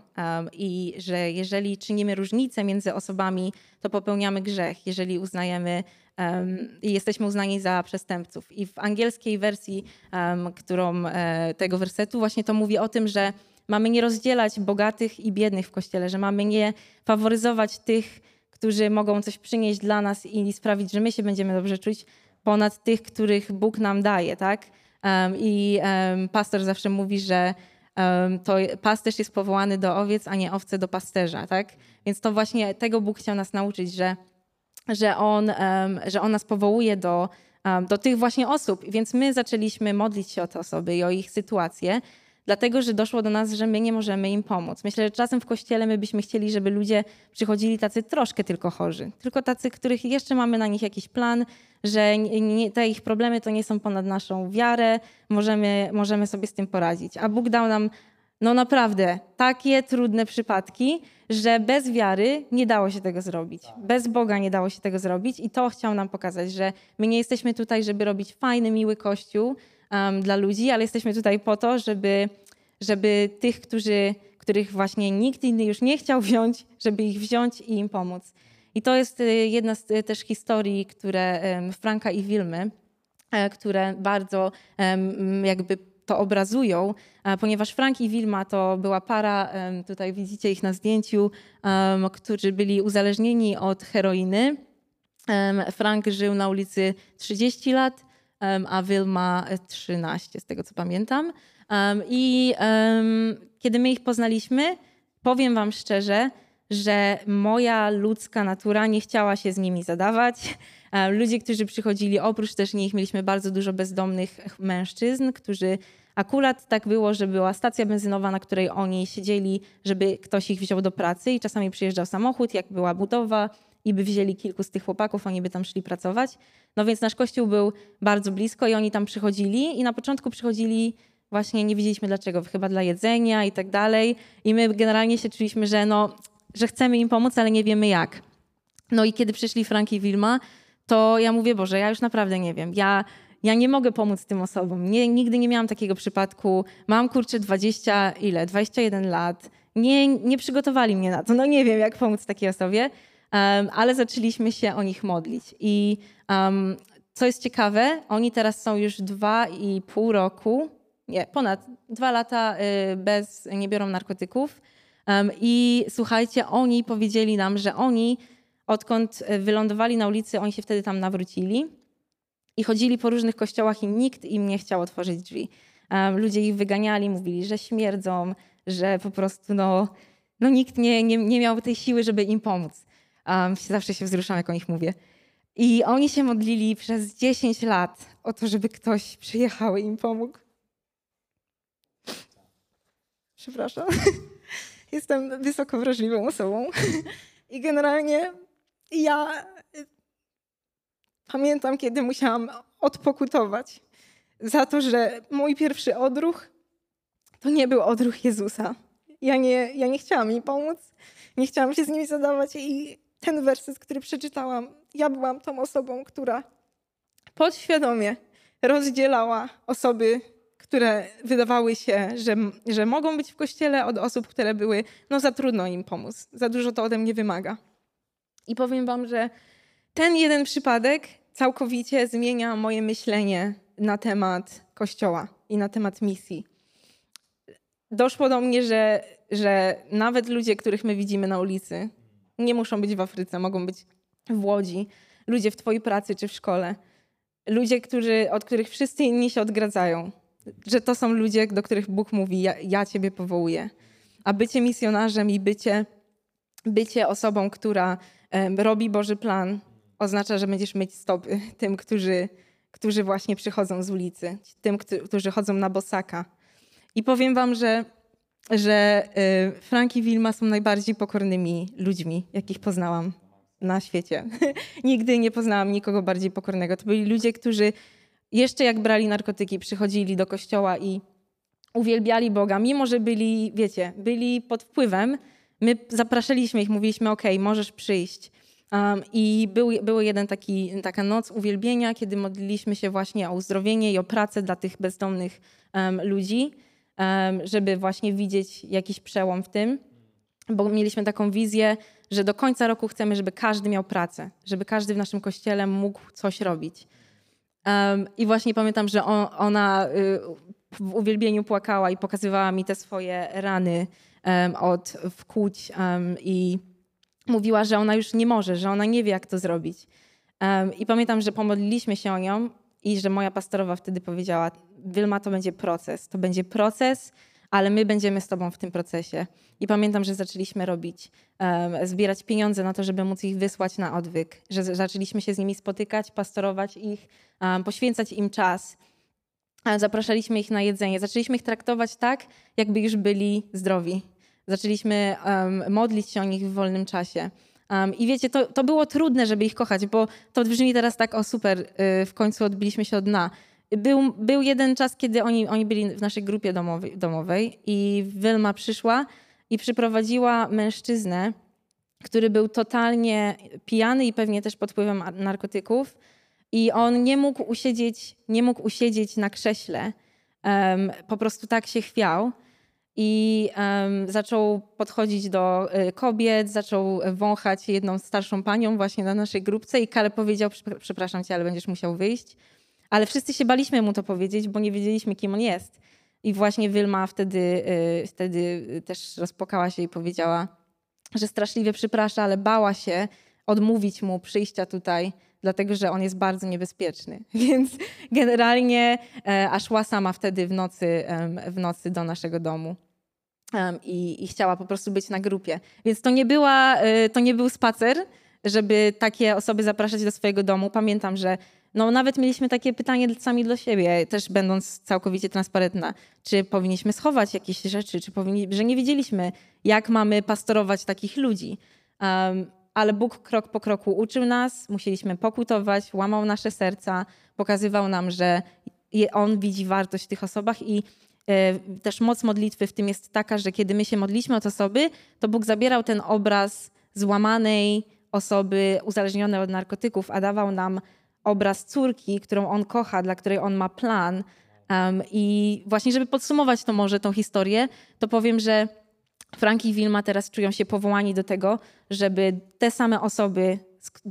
I że jeżeli czynimy różnicę między osobami, to popełniamy grzech, jeżeli uznajemy i jesteśmy uznani za przestępców. I w angielskiej wersji którą, e, tego wersetu właśnie to mówi o tym, że mamy nie rozdzielać bogatych i biednych w kościele, że mamy nie faworyzować tych, którzy mogą coś przynieść dla nas i sprawić, że my się będziemy dobrze czuć, ponad tych, których Bóg nam daje, tak? I pastor zawsze mówi, że to pasterz jest powołany do owiec, a nie owce do pasterza, tak? Więc to właśnie tego Bóg chciał nas nauczyć, że że on, że on nas powołuje do, do tych właśnie osób. Więc my zaczęliśmy modlić się o te osoby i o ich sytuację, dlatego że doszło do nas, że my nie możemy im pomóc. Myślę, że czasem w kościele my byśmy chcieli, żeby ludzie przychodzili tacy troszkę tylko chorzy, tylko tacy, których jeszcze mamy na nich jakiś plan, że nie, te ich problemy to nie są ponad naszą wiarę, możemy, możemy sobie z tym poradzić. A Bóg dał nam no naprawdę takie trudne przypadki, że bez wiary nie dało się tego zrobić. Bez Boga nie dało się tego zrobić i to chciał nam pokazać, że my nie jesteśmy tutaj, żeby robić fajny, miły kościół um, dla ludzi, ale jesteśmy tutaj po to, żeby, żeby tych, którzy, których właśnie nikt inny już nie chciał wziąć, żeby ich wziąć i im pomóc. I to jest y, jedna z y, też historii, które Franka i Wilmy, e, które bardzo jakby to obrazują, ponieważ Frank i Wilma to była para, tutaj widzicie ich na zdjęciu, którzy byli uzależnieni od heroiny. Frank żył na ulicy 30 lat, a Wilma 13, z tego co pamiętam. I kiedy my ich poznaliśmy, powiem Wam szczerze, że moja ludzka natura nie chciała się z nimi zadawać. Ludzie, którzy przychodzili, oprócz też nich, mieliśmy bardzo dużo bezdomnych mężczyzn, którzy akurat tak było, że była stacja benzynowa, na której oni siedzieli, żeby ktoś ich wziął do pracy i czasami przyjeżdżał samochód, jak była budowa i by wzięli kilku z tych chłopaków, oni by tam szli pracować. No więc nasz kościół był bardzo blisko i oni tam przychodzili i na początku przychodzili właśnie, nie wiedzieliśmy dlaczego, chyba dla jedzenia i tak dalej. I my generalnie się czuliśmy, że no, że chcemy im pomóc, ale nie wiemy jak. No i kiedy przyszli Frank i Wilma, to ja mówię, Boże, ja już naprawdę nie wiem. Ja, ja nie mogę pomóc tym osobom. Nie, nigdy nie miałam takiego przypadku. Mam kurczę 20, ile? 21 lat. Nie, nie przygotowali mnie na to. No nie wiem, jak pomóc takiej osobie, ale zaczęliśmy się o nich modlić. I um, co jest ciekawe, oni teraz są już dwa i pół roku, nie, ponad dwa lata y, bez, nie biorą narkotyków. Um, I słuchajcie, oni powiedzieli nam, że oni odkąd wylądowali na ulicy, oni się wtedy tam nawrócili i chodzili po różnych kościołach i nikt im nie chciał otworzyć drzwi. Um, ludzie ich wyganiali, mówili, że śmierdzą, że po prostu no, no nikt nie, nie, nie miał tej siły, żeby im pomóc. Um, zawsze się wzruszam, jak o nich mówię. I oni się modlili przez 10 lat o to, żeby ktoś przyjechał i im pomógł. Przepraszam. Jestem wysoko wrażliwą osobą. I generalnie ja pamiętam, kiedy musiałam odpokutować za to, że mój pierwszy odruch to nie był odruch Jezusa. Ja nie, ja nie chciałam im pomóc, nie chciałam się z nimi zadawać i ten werset, który przeczytałam, ja byłam tą osobą, która podświadomie rozdzielała osoby, które wydawały się, że, że mogą być w kościele, od osób, które były, no za trudno im pomóc, za dużo to ode mnie wymaga. I powiem Wam, że ten jeden przypadek całkowicie zmienia moje myślenie na temat Kościoła i na temat misji. Doszło do mnie, że, że nawet ludzie, których my widzimy na ulicy, nie muszą być w Afryce, mogą być w Łodzi, ludzie w Twojej pracy czy w szkole, ludzie, którzy, od których wszyscy inni się odgradzają, że to są ludzie, do których Bóg mówi: Ja, ja Ciebie powołuję. A bycie misjonarzem i bycie, bycie osobą, która robi Boży plan, oznacza, że będziesz mieć stopy tym, którzy, którzy właśnie przychodzą z ulicy, tym, którzy chodzą na bosaka. I powiem wam, że, że y, Frank i Wilma są najbardziej pokornymi ludźmi, jakich poznałam na świecie. Nigdy nie poznałam nikogo bardziej pokornego. To byli ludzie, którzy jeszcze jak brali narkotyki, przychodzili do kościoła i uwielbiali Boga, mimo że byli, wiecie, byli pod wpływem, My zapraszaliśmy ich, mówiliśmy, ok, możesz przyjść. Um, I był, był jeden taki, taka noc uwielbienia, kiedy modliliśmy się właśnie o uzdrowienie i o pracę dla tych bezdomnych um, ludzi, żeby właśnie widzieć jakiś przełom w tym, bo mieliśmy taką wizję, że do końca roku chcemy, żeby każdy miał pracę, żeby każdy w naszym kościele mógł coś robić. I właśnie pamiętam, że on, ona y, w uwielbieniu płakała i pokazywała mi te swoje rany od wkłuć i mówiła, że ona już nie może, że ona nie wie, jak to zrobić. I pamiętam, że pomodliliśmy się o nią i że moja pastorowa wtedy powiedziała: Wilma, to będzie proces. To będzie proces, ale my będziemy z Tobą w tym procesie. I pamiętam, że zaczęliśmy robić, um, zbierać pieniądze na to, żeby móc ich wysłać na odwyk, że zaczęliśmy się z nimi spotykać, pastorować ich, um, poświęcać im czas zapraszaliśmy ich na jedzenie. Zaczęliśmy ich traktować tak, jakby już byli zdrowi. Zaczęliśmy um, modlić się o nich w wolnym czasie. Um, I wiecie, to, to było trudne, żeby ich kochać, bo to brzmi teraz tak, o super, y, w końcu odbiliśmy się od dna. Był, był jeden czas, kiedy oni, oni byli w naszej grupie domowej, domowej i Wilma przyszła i przyprowadziła mężczyznę, który był totalnie pijany i pewnie też pod wpływem narkotyków i on nie mógł usiedzieć, nie mógł usiedzieć na krześle. Um, po prostu tak się chwiał. I um, zaczął podchodzić do y, kobiet, zaczął wąchać jedną starszą panią właśnie na naszej grupce i Kale powiedział, przepraszam cię, ale będziesz musiał wyjść. Ale wszyscy się baliśmy mu to powiedzieć, bo nie wiedzieliśmy, kim on jest. I właśnie Wilma wtedy, y, wtedy też rozpłakała się i powiedziała, że straszliwie przeprasza, ale bała się odmówić mu przyjścia tutaj dlatego że on jest bardzo niebezpieczny. Więc generalnie a szła sama wtedy w nocy, w nocy do naszego domu. I, I, chciała po prostu być na grupie. Więc to nie, była, e, to nie był spacer, żeby takie osoby zapraszać do swojego domu. Pamiętam, że no, nawet mieliśmy takie pytanie sami dla siebie, też będąc całkowicie transparentna, czy powinniśmy schować jakieś rzeczy, czy powinni, że nie wiedzieliśmy, jak mamy pastorować takich ludzi. Um, ale Bóg krok po kroku uczył nas, musieliśmy pokutować, łamał nasze serca, pokazywał nam, że On widzi wartość w tych osobach i e, też moc modlitwy w tym jest taka, że kiedy my się modliśmy o te osoby, to Bóg zabierał ten obraz złamanej osoby uzależnione od narkotyków, a dawał nam obraz córki, którą on kocha, dla której on ma plan. Um, I właśnie, żeby podsumować to może tą historię, to powiem, że Frank i Wilma teraz czują się powołani do tego, żeby te same osoby,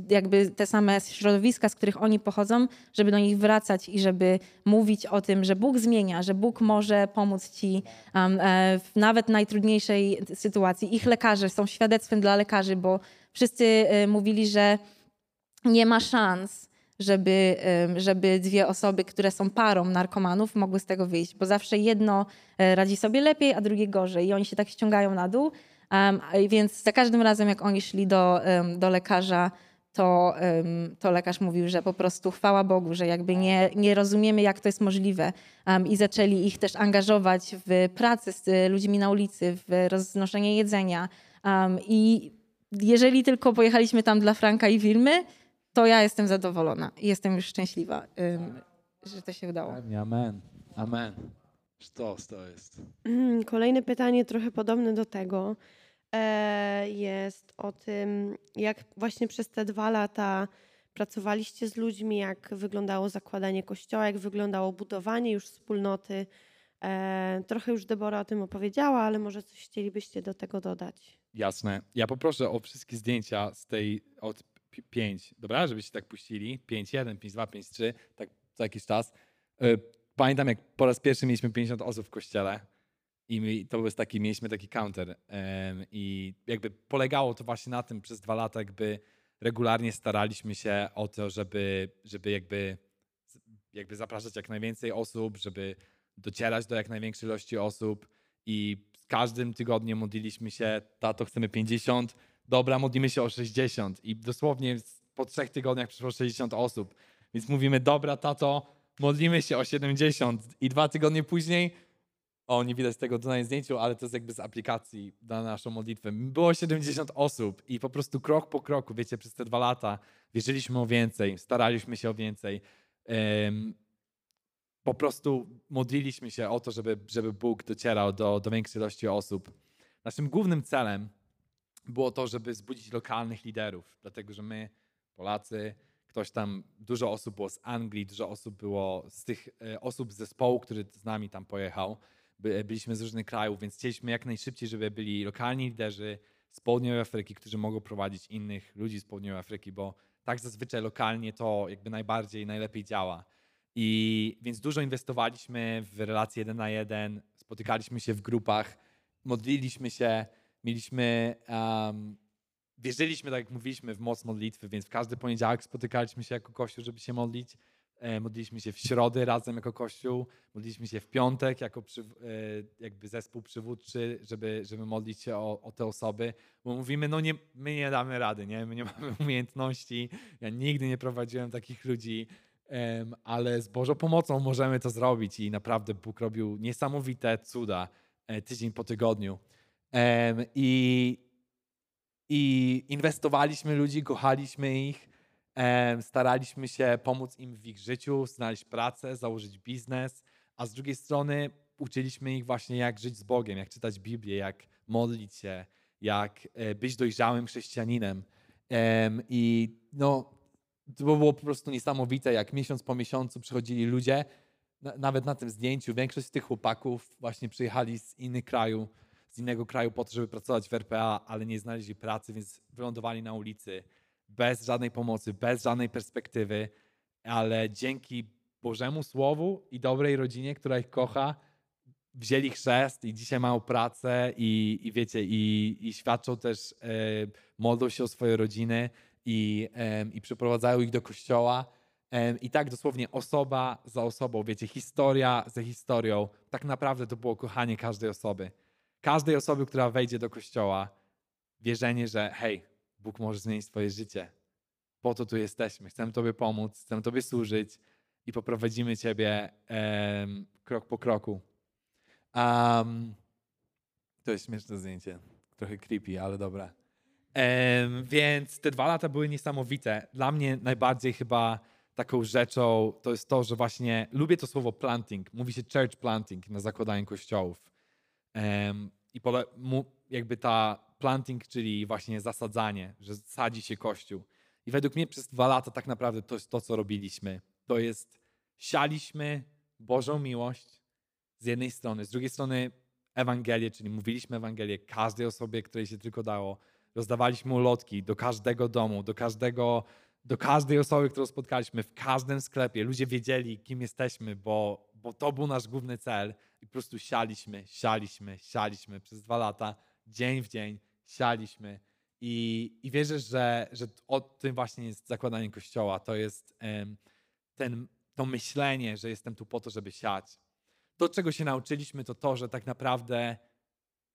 jakby te same środowiska, z których oni pochodzą, żeby do nich wracać i żeby mówić o tym, że Bóg zmienia, że Bóg może pomóc ci um, w nawet najtrudniejszej sytuacji. Ich lekarze są świadectwem dla lekarzy, bo wszyscy e, mówili, że nie ma szans, żeby, żeby dwie osoby, które są parą narkomanów, mogły z tego wyjść, bo zawsze jedno e, radzi sobie lepiej, a drugie gorzej i oni się tak ściągają na dół. Um, więc za każdym razem, jak oni szli do, um, do lekarza, to, um, to lekarz mówił, że po prostu chwała Bogu, że jakby nie, nie rozumiemy, jak to jest możliwe. I zaczęli ich też angażować w pracę z ludźmi na ulicy, w roznoszenie jedzenia. I jeżeli tylko pojechaliśmy tam dla Franka i Wilmy, to ja jestem zadowolona i jestem już szczęśliwa, że to się udało. Amen. Amen. Sztos to jest. Mm, kolejne pytanie, trochę podobne do tego, e, jest o tym, jak właśnie przez te dwa lata pracowaliście z ludźmi, jak wyglądało zakładanie kościoła, jak wyglądało budowanie już wspólnoty. E, trochę już Debora o tym opowiedziała, ale może coś chcielibyście do tego dodać. Jasne. Ja poproszę o wszystkie zdjęcia z tej od 5, dobra, żebyście tak puścili. 5-1, 5-2, 5-3, tak co jakiś czas. E, pamiętam, jak po raz pierwszy mieliśmy 50 osób w kościele i my, to był taki, mieliśmy taki counter i jakby polegało to właśnie na tym przez dwa lata, jakby regularnie staraliśmy się o to, żeby, żeby jakby, jakby zapraszać jak najwięcej osób, żeby docierać do jak największej ilości osób i każdym tygodniem modliliśmy się, tato chcemy 50, dobra, modlimy się o 60 i dosłownie po trzech tygodniach przyszło 60 osób. Więc mówimy, dobra, tato, modlimy się o 70 i dwa tygodnie później, o, nie widać tego na zdjęciu, ale to jest jakby z aplikacji na naszą modlitwę. Było 70 osób i po prostu krok po kroku, wiecie, przez te dwa lata wierzyliśmy o więcej, staraliśmy się o więcej. Po prostu modliliśmy się o to, żeby, żeby Bóg docierał do, do większej ilości osób. Naszym głównym celem było to, żeby zbudzić lokalnych liderów, dlatego że my, Polacy, ktoś tam, dużo osób było z Anglii, dużo osób było z tych e, osób z zespołu, który z nami tam pojechał. By, byliśmy z różnych krajów, więc chcieliśmy jak najszybciej, żeby byli lokalni liderzy z południowej Afryki, którzy mogą prowadzić innych ludzi z południowej Afryki, bo tak zazwyczaj lokalnie to jakby najbardziej, najlepiej działa. I więc dużo inwestowaliśmy w relacje jeden na jeden, spotykaliśmy się w grupach, modliliśmy się, mieliśmy, um, wierzyliśmy, tak jak mówiliśmy, w moc modlitwy, więc w każdy poniedziałek spotykaliśmy się jako Kościół, żeby się modlić. E, modliliśmy się w środę razem jako Kościół, modliliśmy się w piątek jako przy, e, jakby zespół przywódczy, żeby, żeby modlić się o, o, te osoby, bo mówimy, no nie, my nie damy rady, nie? my nie mamy umiejętności, ja nigdy nie prowadziłem takich ludzi, ale z Bożą pomocą możemy to zrobić i naprawdę Bóg robił niesamowite cuda e, tydzień po tygodniu. I, I inwestowaliśmy ludzi, kochaliśmy ich, staraliśmy się pomóc im w ich życiu, znaleźć pracę, założyć biznes, a z drugiej strony uczyliśmy ich właśnie, jak żyć z Bogiem, jak czytać Biblię, jak modlić się, jak e, być dojrzałym chrześcijaninem. I no, to było po prostu niesamowite, jak miesiąc po miesiącu przychodzili ludzie, nawet na tym zdjęciu, większość z tych chłopaków właśnie przyjechali z innych krajów, z innego kraju po to, żeby pracować w RPA, ale nie znaleźli pracy, więc wylądowali na ulicy bez żadnej pomocy, bez żadnej perspektywy, ale dzięki Bożemu Słowu i dobrej rodzinie, która ich kocha, wzięli chrzest i dzisiaj mają pracę i, i wiecie, i, i świadczą też, e, modlą się o swoje rodziny i, i przyprowadzają ich do kościoła. I tak dosłownie osoba za osobą, wiecie, historia za historią. Tak naprawdę to było kochanie każdej osoby każdej osoby, która wejdzie do kościoła, wierzenie, że hej, Bóg może zmienić Twoje życie. Po to tu jesteśmy. Chcemy Tobie pomóc, chcemy Tobie służyć i poprowadzimy Ciebie um, krok po kroku. Um, to jest śmieszne zdjęcie. Trochę creepy, ale dobra. Um, więc te dwa lata były niesamowite. Dla mnie najbardziej chyba taką rzeczą to jest to, że właśnie lubię to słowo planting. Mówi się church planting na zakładaniu kościołów. I pole, mu, jakby ta planting, czyli właśnie zasadzanie, że sadzi się kościół. I według mnie przez dwa lata tak naprawdę to jest to, co robiliśmy. To jest sialiśmy Bożą miłość z jednej strony, z drugiej strony Ewangelię, czyli mówiliśmy Ewangelię każdej osobie, której się tylko dało. Rozdawaliśmy ulotki do każdego domu, do każdego, do każdej osoby, którą spotkaliśmy, w każdym sklepie. Ludzie wiedzieli, kim jesteśmy, bo, bo to był nasz główny cel. I po prostu sialiśmy, sialiśmy, sialiśmy przez dwa lata, dzień w dzień, sialiśmy. I, i wierzę, że, że o tym właśnie jest zakładanie kościoła. To jest ten, to myślenie, że jestem tu po to, żeby siać. To, czego się nauczyliśmy, to to, że tak naprawdę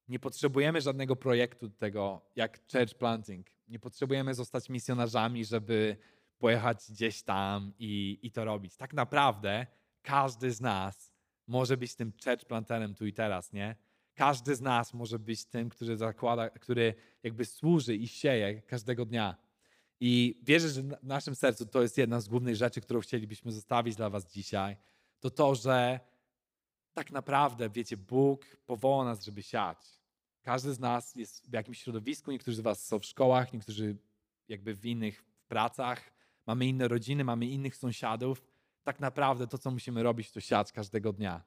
nie potrzebujemy żadnego projektu do tego, jak church planting. Nie potrzebujemy zostać misjonarzami, żeby pojechać gdzieś tam i, i to robić. Tak naprawdę każdy z nas może być tym church planterem tu i teraz, nie? Każdy z nas może być tym, który zakłada, który jakby służy i sieje każdego dnia. I wierzę, że w naszym sercu to jest jedna z głównych rzeczy, którą chcielibyśmy zostawić dla Was dzisiaj. To to, że tak naprawdę, wiecie, Bóg powoła nas, żeby siać. Każdy z nas jest w jakimś środowisku, niektórzy z Was są w szkołach, niektórzy jakby w innych pracach, mamy inne rodziny, mamy innych sąsiadów. Tak naprawdę to, co musimy robić, to siać każdego dnia.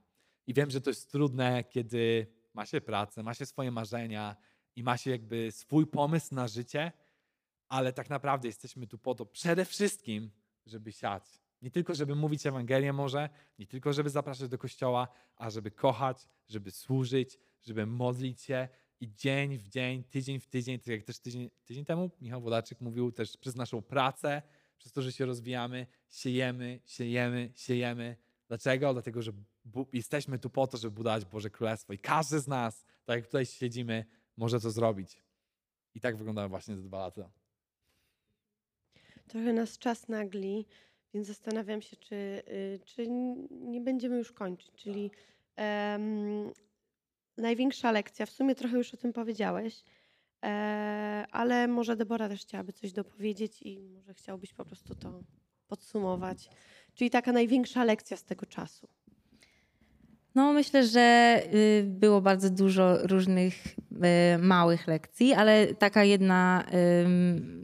I wiem, że to jest trudne, kiedy ma się pracę, ma się swoje marzenia i ma się jakby swój pomysł na życie, ale tak naprawdę jesteśmy tu po to przede wszystkim, żeby siać. Nie tylko, żeby mówić Ewangelię może, nie tylko, żeby zapraszać do kościoła, a żeby kochać, żeby służyć, żeby modlić się i dzień w dzień, tydzień w tydzień, tak jak też tydzień, tydzień temu Michał Wodaczyk mówił też przez naszą pracę, przez to, że się rozwijamy, siejemy, siejemy, siejemy. Dlaczego? Dlatego, że jesteśmy tu po to, żeby budować Boże Królestwo i każdy z nas, tak jak tutaj siedzimy, może to zrobić. I tak wyglądały właśnie te dwa lata. Trochę nas czas nagli, więc zastanawiam się, czy, y, czy nie będziemy już kończyć. Czyli um, największa lekcja, w sumie trochę już o tym powiedziałeś, ale może Debora też chciałaby coś dopowiedzieć i może chciałbyś po prostu to podsumować. Czyli taka największa lekcja z tego czasu. No, myślę, że y, było bardzo dużo różnych y, małych lekcji, ale taka jedna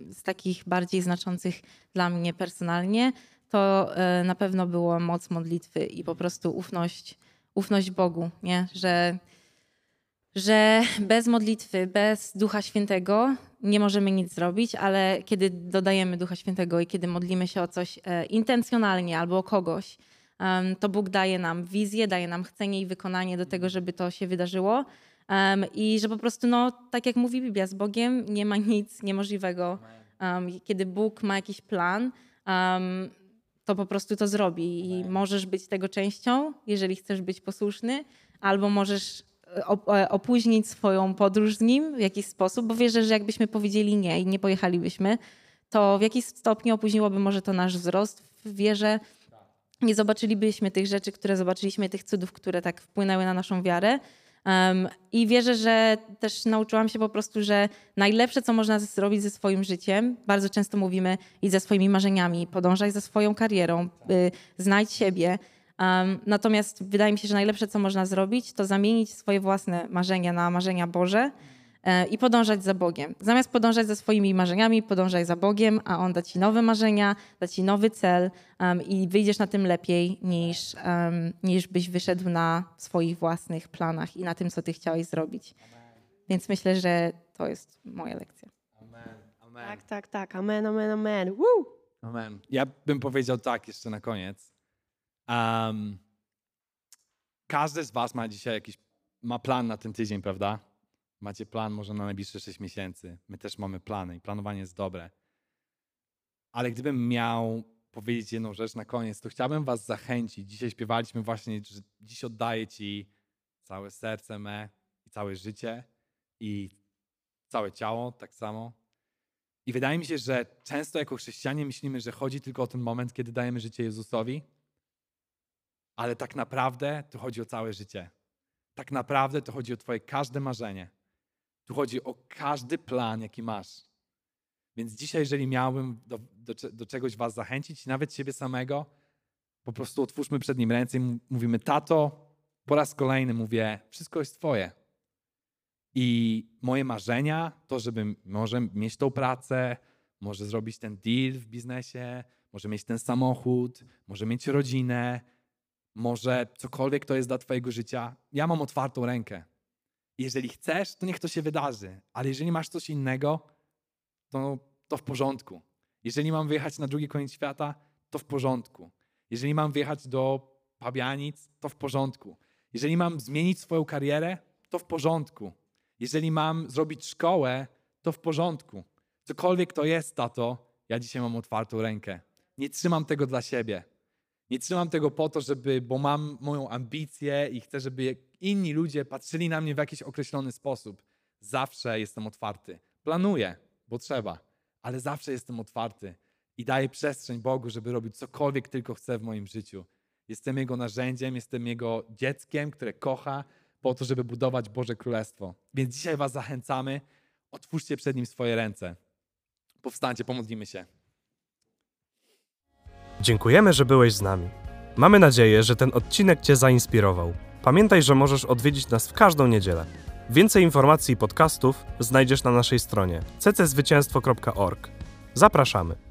z takich bardziej znaczących dla mnie personalnie to y, na pewno było moc modlitwy i po prostu ufność, ufność Bogu, nie? Że, że bez modlitwy, bez Ducha Świętego nie możemy nic zrobić, ale kiedy dodajemy Ducha Świętego i kiedy modlimy się o coś e, intencjonalnie albo o kogoś, to Bóg daje nam wizję, daje nam chcenie i wykonanie do tego, żeby to się wydarzyło. I że po prostu, no, tak jak mówi Biblia, z Bogiem nie ma nic niemożliwego. Kiedy Bóg ma jakiś plan, to po prostu to zrobi i możesz być tego częścią, jeżeli chcesz być posłuszny, albo możesz opóźnić swoją podróż z nim w jakiś sposób, bo wierzę, że jakbyśmy powiedzieli nie i nie pojechalibyśmy, to w jakiś stopniu opóźniłoby może to nasz wzrost w wierze, nie zobaczylibyśmy tych rzeczy, które zobaczyliśmy, tych cudów, które tak wpłynęły na naszą wiarę. Um, I wierzę, że też nauczyłam się po prostu, że najlepsze, co można zrobić ze swoim życiem, bardzo często mówimy i ze swoimi marzeniami, podążaj za swoją karierą, y, znajdź siebie. Um, natomiast wydaje mi się, że najlepsze, co można zrobić, to zamienić swoje własne marzenia na marzenia Boże E, i podążać za Bogiem. Zamiast podążać za swoimi marzeniami, podążaj za Bogiem, a On da ci nowe marzenia, da ci nowy cel um, i wyjdziesz na tym lepiej niż, um, niż byś wyszedł na swoich własnych planach i na tym, co ty chciałeś zrobić. Więc myślę, że to jest moja lekcja. Amen. amen. Tak, tak, tak. Amen, amen, amen. Woo! Amen. Ja bym powiedział tak jeszcze na koniec. Um, każdy z was ma dzisiaj jakiś ma plan na ten tydzień, prawda? Macie plan może na najbliższe 6 miesięcy. My też mamy plany i planowanie jest dobre. Ale gdybym miał powiedzieć jedną rzecz na koniec, to chciałbym was zachęcić. Dzisiaj śpiewaliśmy właśnie, że dziś oddaję ci całe serce me i całe życie i całe ciało tak samo. I wydaje mi się, że często jako chrześcijanie myślimy, że chodzi tylko o ten moment, kiedy dajemy życie Jezusowi, ale tak naprawdę to chodzi o całe życie. Tak naprawdę to chodzi o Twoje każde marzenie. Tu chodzi o każdy plan, jaki masz. Więc dzisiaj, jeżeli miałbym do, do, do czegoś Was zachęcić, nawet siebie samego, po prostu otwórzmy przed Nim ręce i mówimy, tato, po raz kolejny mówię, wszystko jest Twoje. I moje marzenia, to żeby może mieć tą pracę, może zrobić ten deal w biznesie, może mieć ten samochód, może mieć rodzinę, może cokolwiek to jest dla Twojego życia. Ja mam otwartą rękę. Jeżeli chcesz, to niech to się wydarzy, ale jeżeli masz coś innego, to, to w porządku. Jeżeli mam wyjechać na drugi koniec świata, to w porządku. Jeżeli mam wyjechać do Pabianic, to w porządku. Jeżeli mam zmienić swoją karierę, to w porządku. Jeżeli mam zrobić szkołę, to w porządku. Cokolwiek to jest, tato, ja dzisiaj mam otwartą rękę. Nie trzymam tego dla siebie. Nie trzymam tego po to, żeby, bo mam moją ambicję i chcę, żeby inni ludzie patrzyli na mnie w jakiś określony sposób. Zawsze jestem otwarty. Planuję, bo trzeba, ale zawsze jestem otwarty i daję przestrzeń Bogu, żeby robić cokolwiek tylko chce w moim życiu. Jestem Jego narzędziem, jestem Jego dzieckiem, które kocha po to, żeby budować Boże Królestwo. Więc dzisiaj Was zachęcamy, otwórzcie przed Nim swoje ręce. Powstańcie, pomodlimy się. Dziękujemy, że byłeś z nami. Mamy nadzieję, że ten odcinek Cię zainspirował. Pamiętaj, że możesz odwiedzić nas w każdą niedzielę. Więcej informacji i podcastów znajdziesz na naszej stronie cczwycięstwo.org. Zapraszamy.